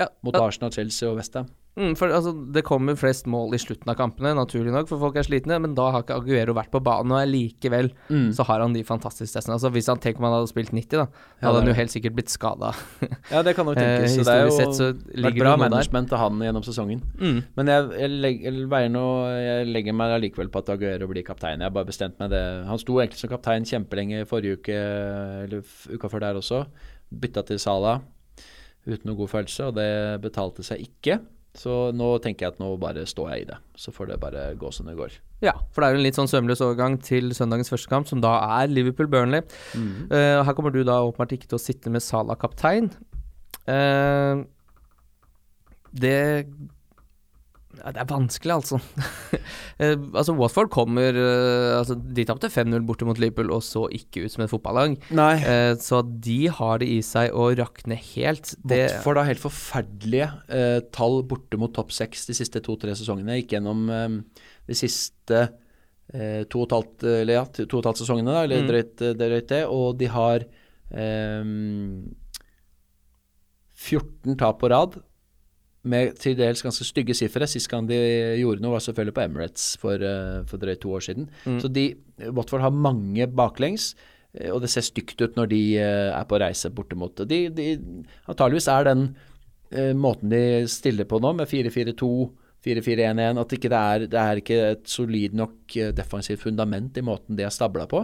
Ja, mot. Arsenal, Chelsea og Westham. Mm, for altså, Det kommer flest mål i slutten av kampene, naturlig nok, for folk er slitne. Men da har ikke Aguero vært på banen, og likevel Mm. så har han de fantastiske testene. Altså, hvis han tenker man hadde spilt 90, da, Ja, hadde han jo helt sikkert blitt skada. Ja, det kan nok Eh, tenkes. så det er jo sett så vært bra management av han gjennom sesongen. Mm. Men jeg, jeg, legger, jeg, noe, jeg legger meg allikevel på at Aguero blir kaptein. Jeg har bare bestemt meg det. Han sto egentlig som kaptein kjempelenge forrige uke, eller uka før der også. Bytta til Sala uten noe god følelse, og det betalte seg ikke. Så nå tenker jeg at nå bare står jeg i det. Så får det bare gå som det går. Ja, for det er jo en litt sånn sømløs overgang til søndagens første kamp, som da er Liverpool-Burnley. Mm. Uh, her kommer du da åpenbart ikke til å sitte med Salah kaptein. Uh, det ja, Det er vanskelig, altså. Eh, altså Watford kommer eh, altså De tapte 5-0 borte mot Liverpool og så ikke ut som et fotballag. Eh, så de har det i seg å rakne helt. Det, Watford har helt forferdelige eh, tall borte mot topp seks de siste to-tre sesongene. Gikk gjennom eh, de siste eh, to og et halvt, eller ja, to og et halvt sesongene, da, eller Mm. drøyt, drøyt det. Og de har eh, 14 tap på rad, med til dels ganske stygge sifre. Sist gang de gjorde noe, var selvfølgelig på Emirates for, eh, for drøyt to år siden. Mm. Så de, Watford har mange baklengs. eh, Og det ser stygt ut når de eh, er på reise bortimot. De, de, antageligvis er den måten de stiller på nå, med 4-4-2, 4-4-1-1, at ikke det, er, det er ikke et solid nok defensivt fundament i måten de er stabla på,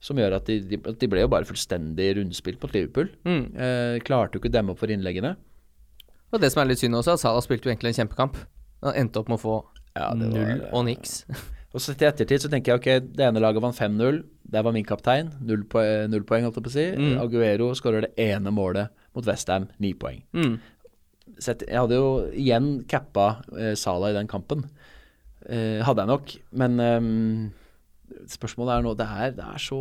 som gjør at de, de, de ble jo bare fullstendig rundspilt mot Liverpool. mm. Eh, klarte jo ikke å demme opp for innleggene. Og det som er litt synd også, at Salah spilte jo egentlig en kjempekamp. Han endte opp med å få Ja, var- null og niks. Og så til ettertid så tenker jeg ok, det ene laget vant 5-0. Der var min kaptein. Null, po null poeng, holdt jeg på å si. Mm. Aguero skårer det ene målet mot Westham, ni poeng. Mm. Jeg hadde jo igjen cappa eh, Salah i den kampen. Eh, hadde jeg nok. Men eh, spørsmålet er nå Det er, det er så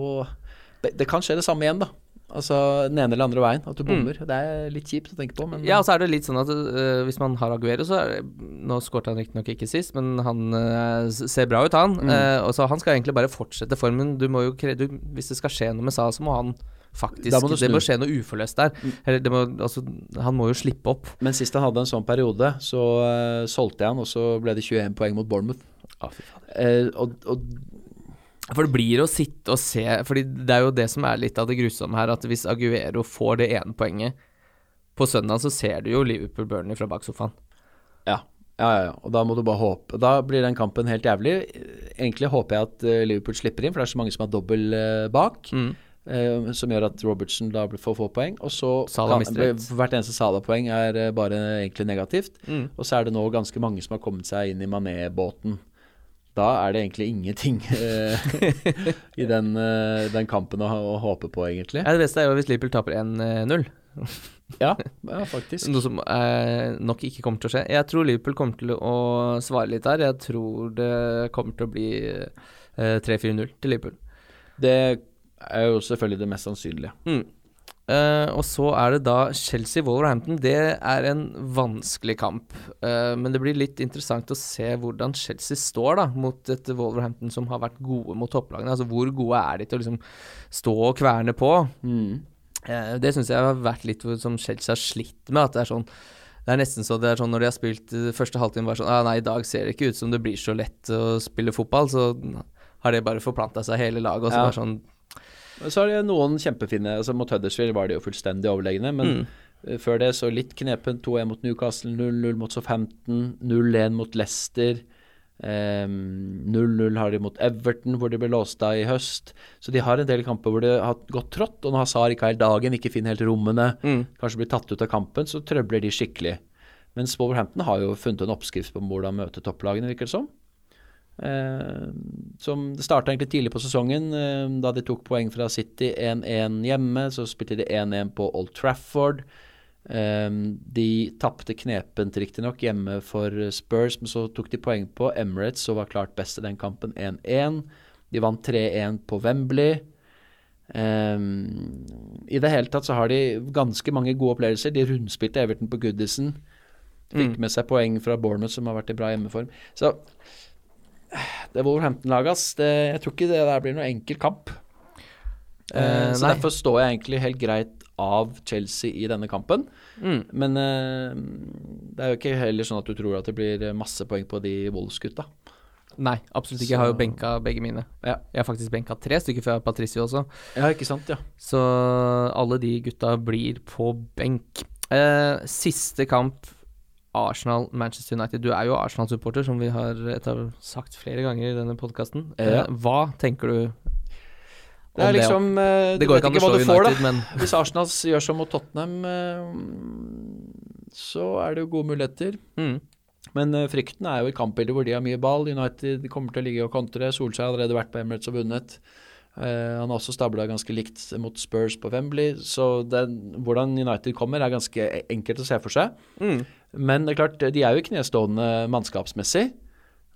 det, det kan skje det samme igjen, da. Altså den ene eller andre veien. At du bommer. Det er litt kjipt å tenke på, men Mm. Ja, og så er det litt sånn at uh, hvis man har Aguero, så er det, Nå skåret han riktignok ikke sist, men han uh, ser bra ut, han. Mm. Uh, og så Han skal egentlig bare fortsette formen. Du må jo du, Hvis det skal skje noe med Sa, så må han faktisk må Det må skje noe uforløst der. Eller det må, altså, han må jo slippe opp. Men sist han hadde en sånn periode, så solgte jeg han, og så ble det 21 poeng mot Bournemouth. Ah, og, og For det blir å sitte og se Fordi det er jo det som er litt av det grusomme her, at hvis Aguero får det ene poenget på søndag, så ser du jo Liverpool-Burnley fra baksofaen. Ja. Ja, ja, ja. Og da må du bare håpe. Da blir den kampen helt jævlig. Egentlig håper jeg at eh, Liverpool slipper inn, for det er så mange som har dobbel eh, bak. Mm. eh, som gjør at Robertson da får få poeng. Og så kan- hvert eneste Sala-poeng er eh, bare egentlig negativt. Mm. Og så er det nå ganske mange som har kommet seg inn i Mané-båten. Da er det egentlig ingenting eh, i den, eh, den kampen å, å håpe på, egentlig. Ja, det beste er jo hvis Liverpool taper 1-0. Ja, ja faktisk. Noe som eh, nok ikke kommer til å skje. Jeg tror Liverpool kommer til å svare litt der. Jeg tror det kommer til å bli eh, 3-4-0 til Liverpool. Det er jo selvfølgelig det mest sannsynlige. Mm. Eh, og så er det da Chelsea-Wolverhampton. Det er en vanskelig kamp. Uh, men det blir litt interessant å se hvordan Chelsea står da mot et Wolverhampton som har vært gode mot topplagene. Altså Hvor gode er de til å liksom stå og kverne på? Mm. Uh, det syns jeg har vært litt som Chelsea har slitt med. At det er sånn det er nesten så det er sånn når de har spilt første halvtime bare sånn ah, Nei, i dag ser det ikke ut som det blir så lett å spille fotball. Så har det bare forplanta seg hele laget. Og så Ja. bare sånn Så er det noen kjempefine altså Mot Huddersfield var de jo fullstendig overlegne, men mm. eh, før det så litt knepent. 2-1 mot Newcastle, 0-0 mot Southampton, 0-1 mot Leicester. ehm, 0-0 har de mot Everton, hvor de ble låst av i høst. Så de har en del kamper hvor det har gått trått, og når Hazar ikke har helt dagen, ikke finner helt rommene, Mm. kanskje blir tatt ut av kampen, så trøbler de skikkelig. Mens Wolverhampton har jo funnet en oppskrift på hvordan møte topplagene, virker det som. Eh, som Det starta egentlig tidlig på sesongen, eh, da de tok poeng fra City 1-1 hjemme. Så spilte de 1-1 på Old Trafford. Eh, de tapte knepent, riktignok, hjemme for Spurs, men så tok de poeng på Emirates og var klart best i den kampen, 1-1. De vant 3-1 på Wembley. I det hele tatt så har de ganske mange gode opplevelser. De rundspilte Everton på Goodison. Fikk Mm. med seg poeng fra Bournemouth, som har vært i bra hjemmeform. Så det Wolverhampton-laget, ass. Det, jeg tror ikke det der blir noen enkel kamp. Eh, Eh, så nei. derfor står jeg egentlig helt greit av Chelsea i denne kampen. Mm. Men eh, det er jo ikke heller sånn at du tror at det blir masse poeng på de Wolves-gutta. Nei, absolutt ikke. Jeg har jo benka begge mine. Ja. Jeg har faktisk benka tre stykker før Patricio også. ja, ikke sant? Ja. Så alle de gutta blir på benk. Eh, siste kamp, Arsenal-Manchester United. Du er jo Arsenal-supporter, som vi har sagt flere ganger i denne podkasten. Ja. Eh, hva tenker du Det er om det? liksom eh, Det går ikke an å slå. United, men Hvis Arsenal gjør som mot Tottenham, eh, så er det jo gode muligheter. mm, Men frykten er jo i kampbildet hvor de har mye ball. United kommer til å ligge og kontre. Solskjær har allerede vært på Emirates og vunnet. Uh, han har også stabla ganske likt mot Spurs på Wembley. Så den, hvordan United kommer, er ganske e- enkelt å se for seg. mm. Men det er klart, de er jo knestående mannskapsmessig.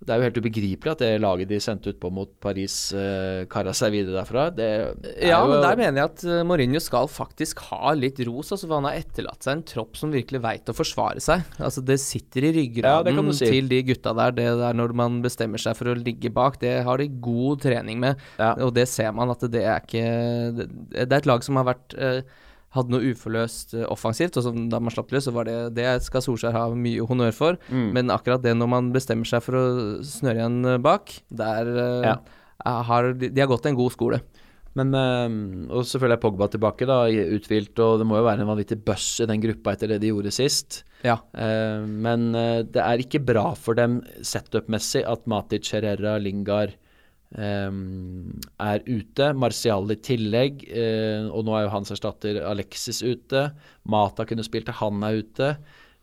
Det er jo helt ubegripelig at det laget de sendte ut på mot Paris, uh, kara seg videre derfra. Det er Ja, jo, men der mener jeg at eh, Mourinho skal faktisk ha litt ros, altså, for han har etterlatt seg en tropp som virkelig veit å forsvare seg. Altså Det sitter i ryggraden ja, si. til de gutta der. Det der når man bestemmer seg for å ligge bak, det har de god trening med. Ja. Og det ser man at det er ikke Det, det er et lag som har vært eh, hadde noe uforløst eh, offensivt, og som da man slapp løs, så var det Det skal Solskjær ha mye honnør for. Mm. Men akkurat det når man bestemmer seg for å snøre igjen eh, bak, der eh, Ja. har de, har gått en god skole. Men eh, Og selvfølgelig er Pogba tilbake, da, uthvilt, og det må jo være en vanvittig bøss i den gruppa etter det de gjorde sist. Ja. Eh, men det er ikke bra for dem setup-messig at Matic, Herrera, Lingard er ute. Martial i tillegg, eh, og nå er jo hans erstatter Alexis ute. Mata kunne spilt til han er ute.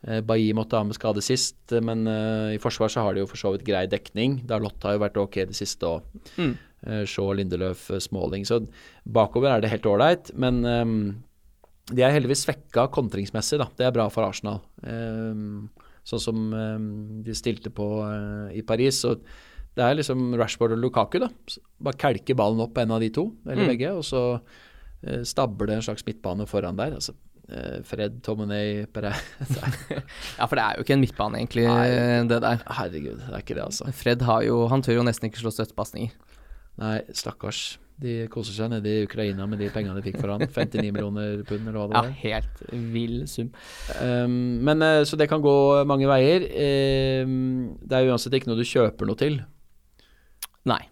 Eh, Bailly måtte ha med skade sist, men eh, i forsvar så har de jo for så vidt grei dekning. Dalot har jo vært ok det siste òg. Mm. Shaw, Lindeløf, Småling, Smalling. Så bakover er det helt ålreit, men um, de er heldigvis svekka kontringsmessig, da. Det er bra for Arsenal. Um, sånn som um, de stilte på uh, i Paris. Så det er liksom Rashford og Lukaku, da. Bare kelke ballen opp på en av de to, eller Mm. begge, og så uh, stabler det en slags midtbane foran der. Altså, eh, Fred, Tomonay, Perez Ja, for det er jo ikke en midtbane, egentlig, Nei. det der. Herregud, det er ikke det, altså. Fred har jo Han tør jo nesten ikke slå støttepasninger. Nei, stakkars. De koser seg nede i Ukraina med de pengene de fikk for han. 59 millioner pund, eller hva det var. Ja, helt vill sum. Um, men eh, Så det kan gå mange veier. Um, det er uansett ikke noe du kjøper noe til. Nei.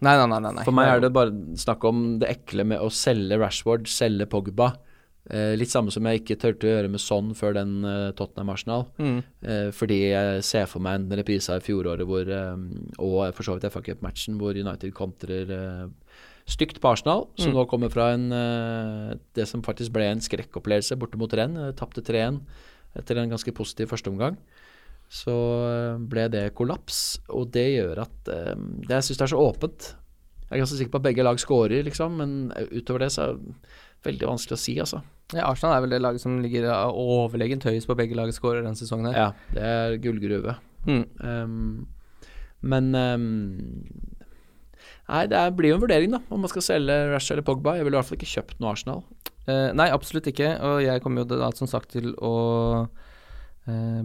Nei, nei, nei. nei. For meg er det bare snakk om det ekle med å selge Rashford, selge Pogba. Eh, litt samme som jeg ikke turte å gjøre med Son før den eh, Tottenham-Arsenal. mm. Eh, fordi jeg ser for meg en reprise av fjoråret hvor, eh, og for så vidt FA Cup-matchen, hvor United kontrer eh, stygt på Arsenal, som Mm. nå kommer fra en, eh, det som faktisk ble en skrekkopplevelse borte mot Renn. Tapte 3-1 etter en ganske positiv førsteomgang. Så eh, ble det kollaps, og det gjør at eh, det, Jeg syns det er så åpent. Jeg er ganske sikker på at begge lag scorer, liksom, men utover det så er det veldig vanskelig å si, altså. Ja, Arsenal er vel det laget som ligger overlegent høyest på begge lag skårer denne sesongen. her. Ja, det er gullgruve. Mm. Um, men um, Nei, det er, blir jo en vurdering, da, om man skal selge Rash eller Pogba. Jeg ville i hvert fall ikke kjøpt noe Arsenal. Eh, nei, absolutt ikke. Og jeg kommer jo da som sagt til å eh,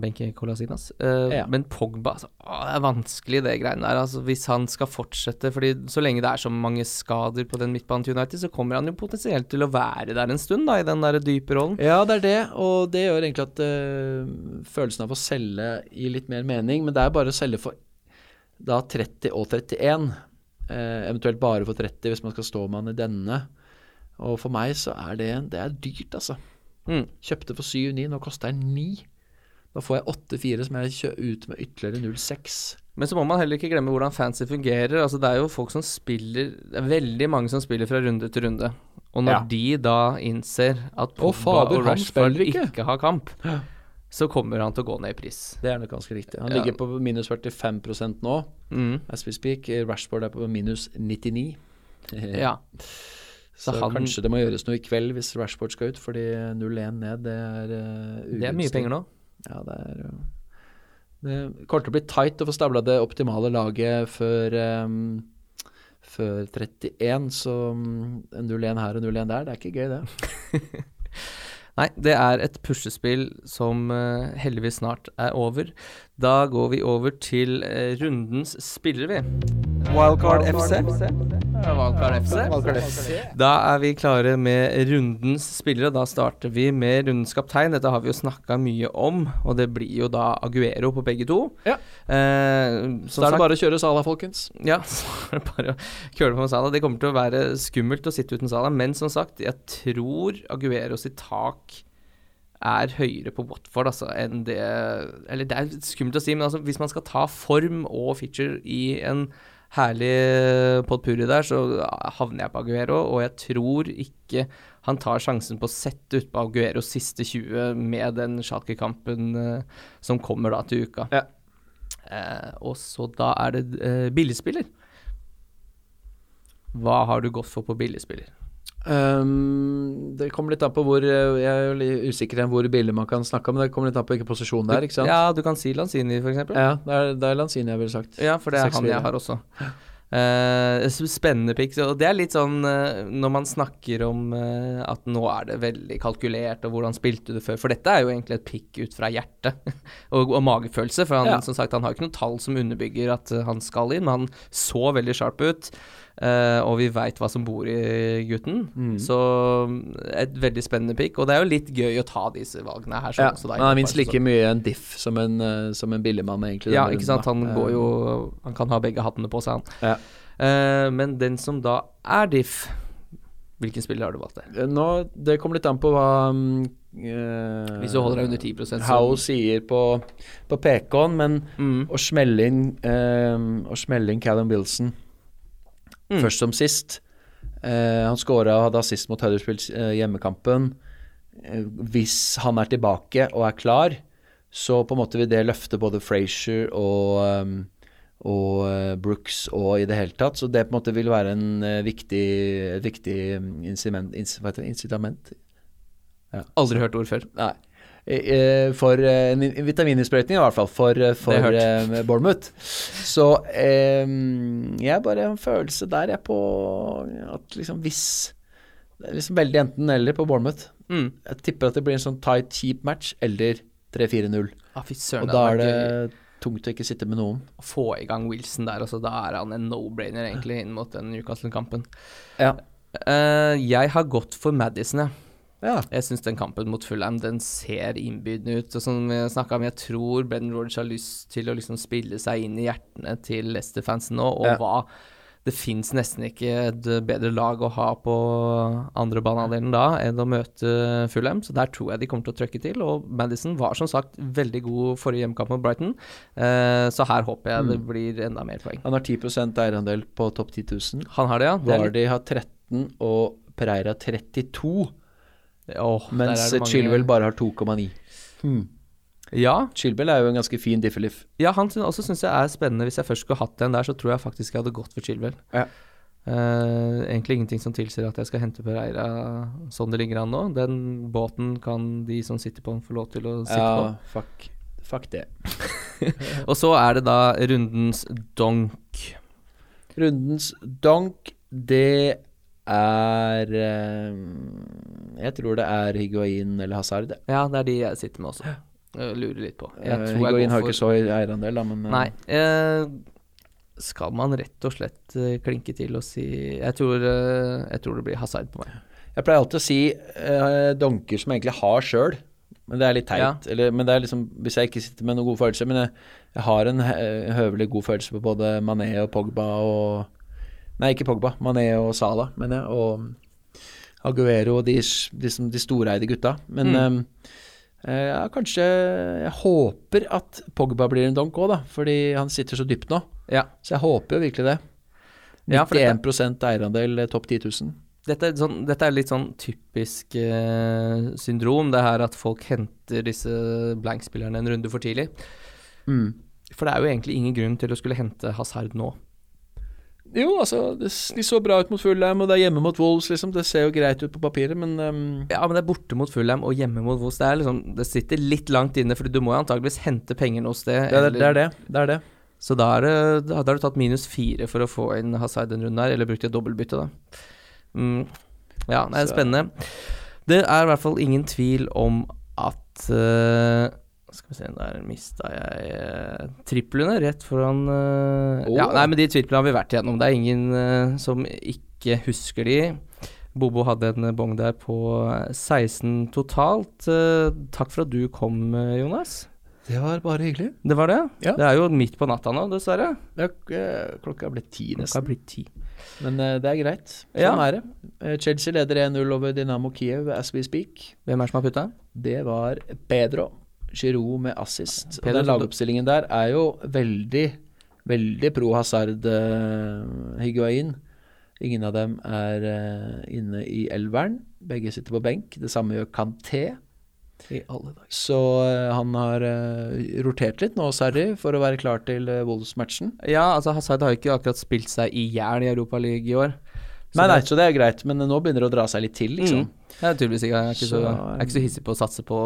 benke Colasinas. Eh, Ja. Men Pogba, altså, å, det er vanskelig det greiene der. Altså, hvis han skal fortsette Fordi så lenge det er så mange skader på den midtbanen til United, så kommer han jo potensielt til å være der en stund, da, i den der dype rollen. Ja, det er det, og det gjør egentlig at uh, følelsen av å selge gir litt mer mening. Men det er bare å selge for da 30 og 31. Uh, eventuelt bare for 30 hvis man skal stå med han i denne. Og for meg så er det, det er dyrt, altså. Mm. Kjøpte for 7-9, nå koster den 9. Da får jeg 8-4 som jeg kjører ut med ytterligere 0-6. Men så må man heller ikke glemme hvordan fancy fungerer. Altså Det er jo folk som spiller Det er veldig mange som spiller fra runde til runde. Og når Ja. de da innser at Pogba fader, og Rashford ikke. ikke. har kamp, så kommer han til å gå ned i pris. Det er nok ganske riktig. Han Ja. ligger på minus 45 nå, Mm. as we speak. Rashford er på minus 99. Ja. Så, Så han- kanskje det må gjøres noe i kveld hvis Rashford skal ut, fordi 0-1 ned, det er uh, Det er mye penger nå. Ja, det er jo Det kommer til å bli tight å få stabla det optimale laget før um, før 31, så um, en 0-1 her og 0-1 der, det er ikke gøy, det. Nei, det er et puslespill som eh, heldigvis snart er over. Da går vi over til eh, rundens spillere, vi. Wildcard FC. Wildcard FC. Da er vi klare med rundens spillere. Da starter vi med rundens kaptein. Dette har vi jo snakka mye om, og det blir jo da Aguero på begge to. Ja. Eh, Så er det bare å kjøre Sala, folkens. Ja, så er det bare å kjøre på med Sala. Det kommer til å være skummelt å sitte uten Sala, men som sagt, jeg tror Aguero sitt tak er høyere på Watford altså, enn det Eller det er skummelt å si, men altså, hvis man skal ta form og feature i en herlig potpurri der, så havner jeg på Aguero, og jeg tror ikke han tar sjansen på å sette utpå Agueros siste 20 med den Schalke-kampen uh, som kommer da til uka. Ja. Uh, og så da er det uh, billigspiller. Hva har du gått for på billigspiller? Um, det kommer litt an på hvor eh, Jeg er jo litt usikker på hvor billig man kan snakke om, det kommer litt an på hvilken posisjon det er, ikke sant? Ja, du kan si Lanzini, eksempel. Ja, det er, det er Lanzini jeg ville sagt. Ja, for det er 6, han jeg har også. Uh, spennende pick. Og det er litt sånn uh, når man snakker om uh, at nå er det veldig kalkulert, og hvordan spilte du før. For dette er jo egentlig et pick ut fra hjertet og, og magefølelse. For han, Ja. som sagt, han har ikke noen tall som underbygger at han skal inn, men han så veldig sharp ut. Eh, og vi veit hva som bor i gutten. Mm. Så et veldig spennende pick. Og det er jo litt gøy å ta disse valgene her. sånn Ja, da, han er minst like mye en diff som en, eh, som en billigmann, egentlig. ja, ikke sant. Han går jo Han kan ha begge hattene på seg, han. Ja. Uh, men den som da er diff Hvilken spiller har du valgt der? Eh, Nå, det kommer litt an på hva um, eh, Hvis du holder deg under 10 så How sier på, på PK-en, men mm. å smelle inn um, Å smelle inn Callum Wilson Mm. først som sist eh, Han skåra og hadde assist mot Huddersfield eh, hjemmekampen. Eh, hvis han er tilbake og er klar, så på en måte vil det løfte både Frazier og um, og eh, Brooks og i det hele tatt. Så det på en måte vil være en eh, viktig, viktig incitament, incitament, Ja. Aldri hørt ord før. Nei. For eh, en vit- vitamininnsprøytning, i hvert fall, for, eh, for eh, Bournemouth. Så eh, jeg bare har en følelse der, jeg, på at liksom hvis Det er liksom veldig enten-eller på Bournemouth. Mm. Jeg tipper at det blir en sånn tight, cheap match, eller 3-4-0. Ah, Og da er det tungt å ikke sitte med noen. å få i gang Wilson der. Altså, da er han en no-brainer, egentlig, inn mot den Newcastle-kampen. Ja. Uh, jeg har gått for Madison, jeg. Ja. Jeg syns den kampen mot Fulham den ser innbydende ut. Og som jeg snakka om, jeg tror Ben Rodge har lyst til å liksom spille seg inn i hjertene til Leicester-fansen nå, og Ja. hva Det fins nesten ikke et bedre lag å ha på andre banehalvdelen da enn å møte Fulham, så der tror jeg de kommer til å trøkke til. Og Madison var som sagt veldig god forrige hjemmekamp mot Brighton, eh, så her håper jeg det blir enda mer poeng. Han har 10% eierandel på topp 10 000. Han har det, ja. Det Vardy har 13 og Pereira 32, Der mens mange- Chilwell bare har 2,9. Hmm. Ja, Chilwell er jo en ganske fin diffeliff. Ja, han syn- også syns jeg er spennende. Hvis jeg først skulle hatt en der, så tror jeg faktisk jeg hadde gått for Chilwell. Ja. Uh, egentlig ingenting som tilsier at jeg skal hente Pereira sånn det ligger an nå. Den båten kan de som sitter på den, få lov til å sitte Ja, fuck, fuck det. Og så er det da rundens donk. Rundens donk, det er eh, Jeg tror det er Higuain eller Hazard. Ja, det er de jeg sitter med også. Lurer litt på. Eh, tror Higuain har ikke så eierandel, da, men eh, Nei. Eh, skal man rett og slett klinke til og si Jeg tror, jeg tror det blir Hazard på meg. Jeg pleier alltid å si eh, donker som jeg egentlig har sjøl, men det er litt teit. Ja. Eller, men det er liksom, hvis jeg ikke sitter med noen gode følelser Men jeg, jeg har en høvelig god følelse på både Mané og Pogba og Nei, ikke Pogba. Mané og Salah, mener jeg. Og Aguero og de, de, de storeide gutta. Men Mm. eh, ja, kanskje Jeg håper at Pogba blir en donk òg, da. Fordi han sitter så dypt nå. Ja. Så jeg håper jo virkelig det. Ja, for dette- eierandel, eh, topp 10 000. Dette er, sånn, dette er litt sånn typisk eh, syndrom, det her at folk henter disse blank-spillerne en runde for tidlig. Mm. For det er jo egentlig ingen grunn til å skulle hente Hazard nå. Jo, altså, det, de så bra ut mot Fulham, og det er hjemme mot Wolves, liksom. Det ser jo greit ut på papiret, men um... Ja, men det er borte mot Fulham og hjemme mot Wolves. Det, er liksom, det sitter litt langt inne, for du må jo antageligvis hente penger noe sted. det, er, eller- det er det. Det er det. Så da, er da, har du tatt minus fire for å få inn Hazard den runden her, eller brukt et dobbeltbytte, da. Mm. Ja, det er Så- spennende. Det er i hvert fall ingen tvil om at eh, Skal vi se, der mista jeg uh, triplene rett foran eh, Ja, nei, men de triplene har vi vært igjennom. Det er ingen eh, som ikke husker de. Bobo hadde en bong der på 16 totalt. Eh, takk for at du kom, eh, Jonas. Det var bare hyggelig. Det var det? Ja. Det er jo midt på natta nå, dessverre. Det er, eh, klokka er blitt ti, Klokka er blitt ti. Men eh, det er greit. Sånn Ja. er det. Eh, Chelsea leder 1-0 over Dynamo Kiev as we speak. Hvem er det som har putta? Det var Pedro Giroud med assist. Og den lagoppstillingen der er jo veldig, veldig pro Hazard uh, Higuain. Ingen av dem er uh, inne i elveren. Begge sitter på benk. Det samme gjør Kanté. I alle dager. Så uh, han har uh, rotert litt nå, Sarri, for å være klar til uh, Wolves-matchen. Ja, altså Hazard har ikke akkurat spilt seg i hjel i Europaligaen i år. Så Nei, nei, så det er greit, men nå begynner det å dra seg litt til, liksom. Mm. Jeg er tydeligvis ikke, jeg er ikke, så, Så, jeg er ikke så hissig på å satse på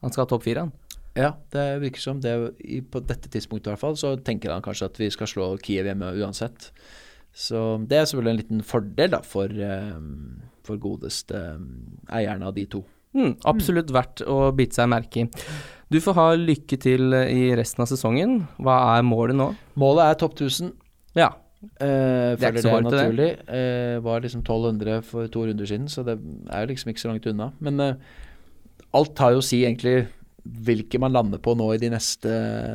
Han skal ha topp fire, han. Ja, det virker som det På dette tidspunktet i hvert fall, så tenker han kanskje at vi skal slå Kiev hjemme uansett. Så det er selvfølgelig en liten fordel da for, eh, for godeste eh, eierne av de to. Mm, absolutt verdt å bite seg merke i. Du får ha lykke til uh, i resten av sesongen. Hva er målet nå? Målet er topp 1000. Ja. Eh, Det er ikke så varmt, det. naturlig. Eh, var liksom 1200 for to runder siden, så det er liksom ikke så langt unna. Men eh, alt har jo å si egentlig hvilke man lander på nå i de neste,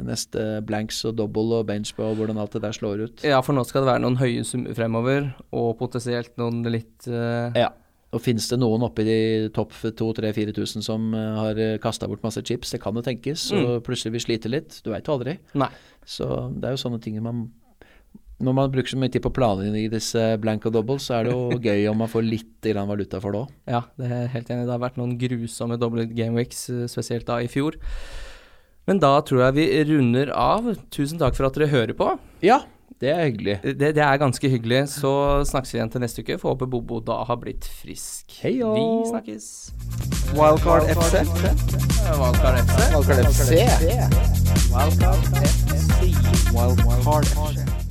neste blanks og double og bench og hvordan alt det der slår ut. ja, for nå skal det være noen høye summer fremover, og potensielt noen litt uh, Ja. Og finnes det noen oppi de topp 2000-4000 som eh, har kasta bort masse chips? Det kan jo tenkes, og plutselig vil slite litt. Du veit jo aldri. Nei. Så det er jo sånne ting man Når man bruker så mye tid på planene i disse blank og double, så er det jo gøy om man får litt grann valuta for det òg. Ja, det er helt enig. Det har vært noen grusomme double gameweeks, weeks, spesielt da i fjor. Men da tror jeg vi runder av. Tusen takk for at dere hører på. Ja, det er hyggelig. Det, det er ganske hyggelig. Så snakkes vi igjen til neste uke. Får håpe Bobo da har blitt frisk. Heio! Vi snakkes. Wildcard FC. Wildcard FC. Wildcard FC. Wildcard FC. Wildcard FC.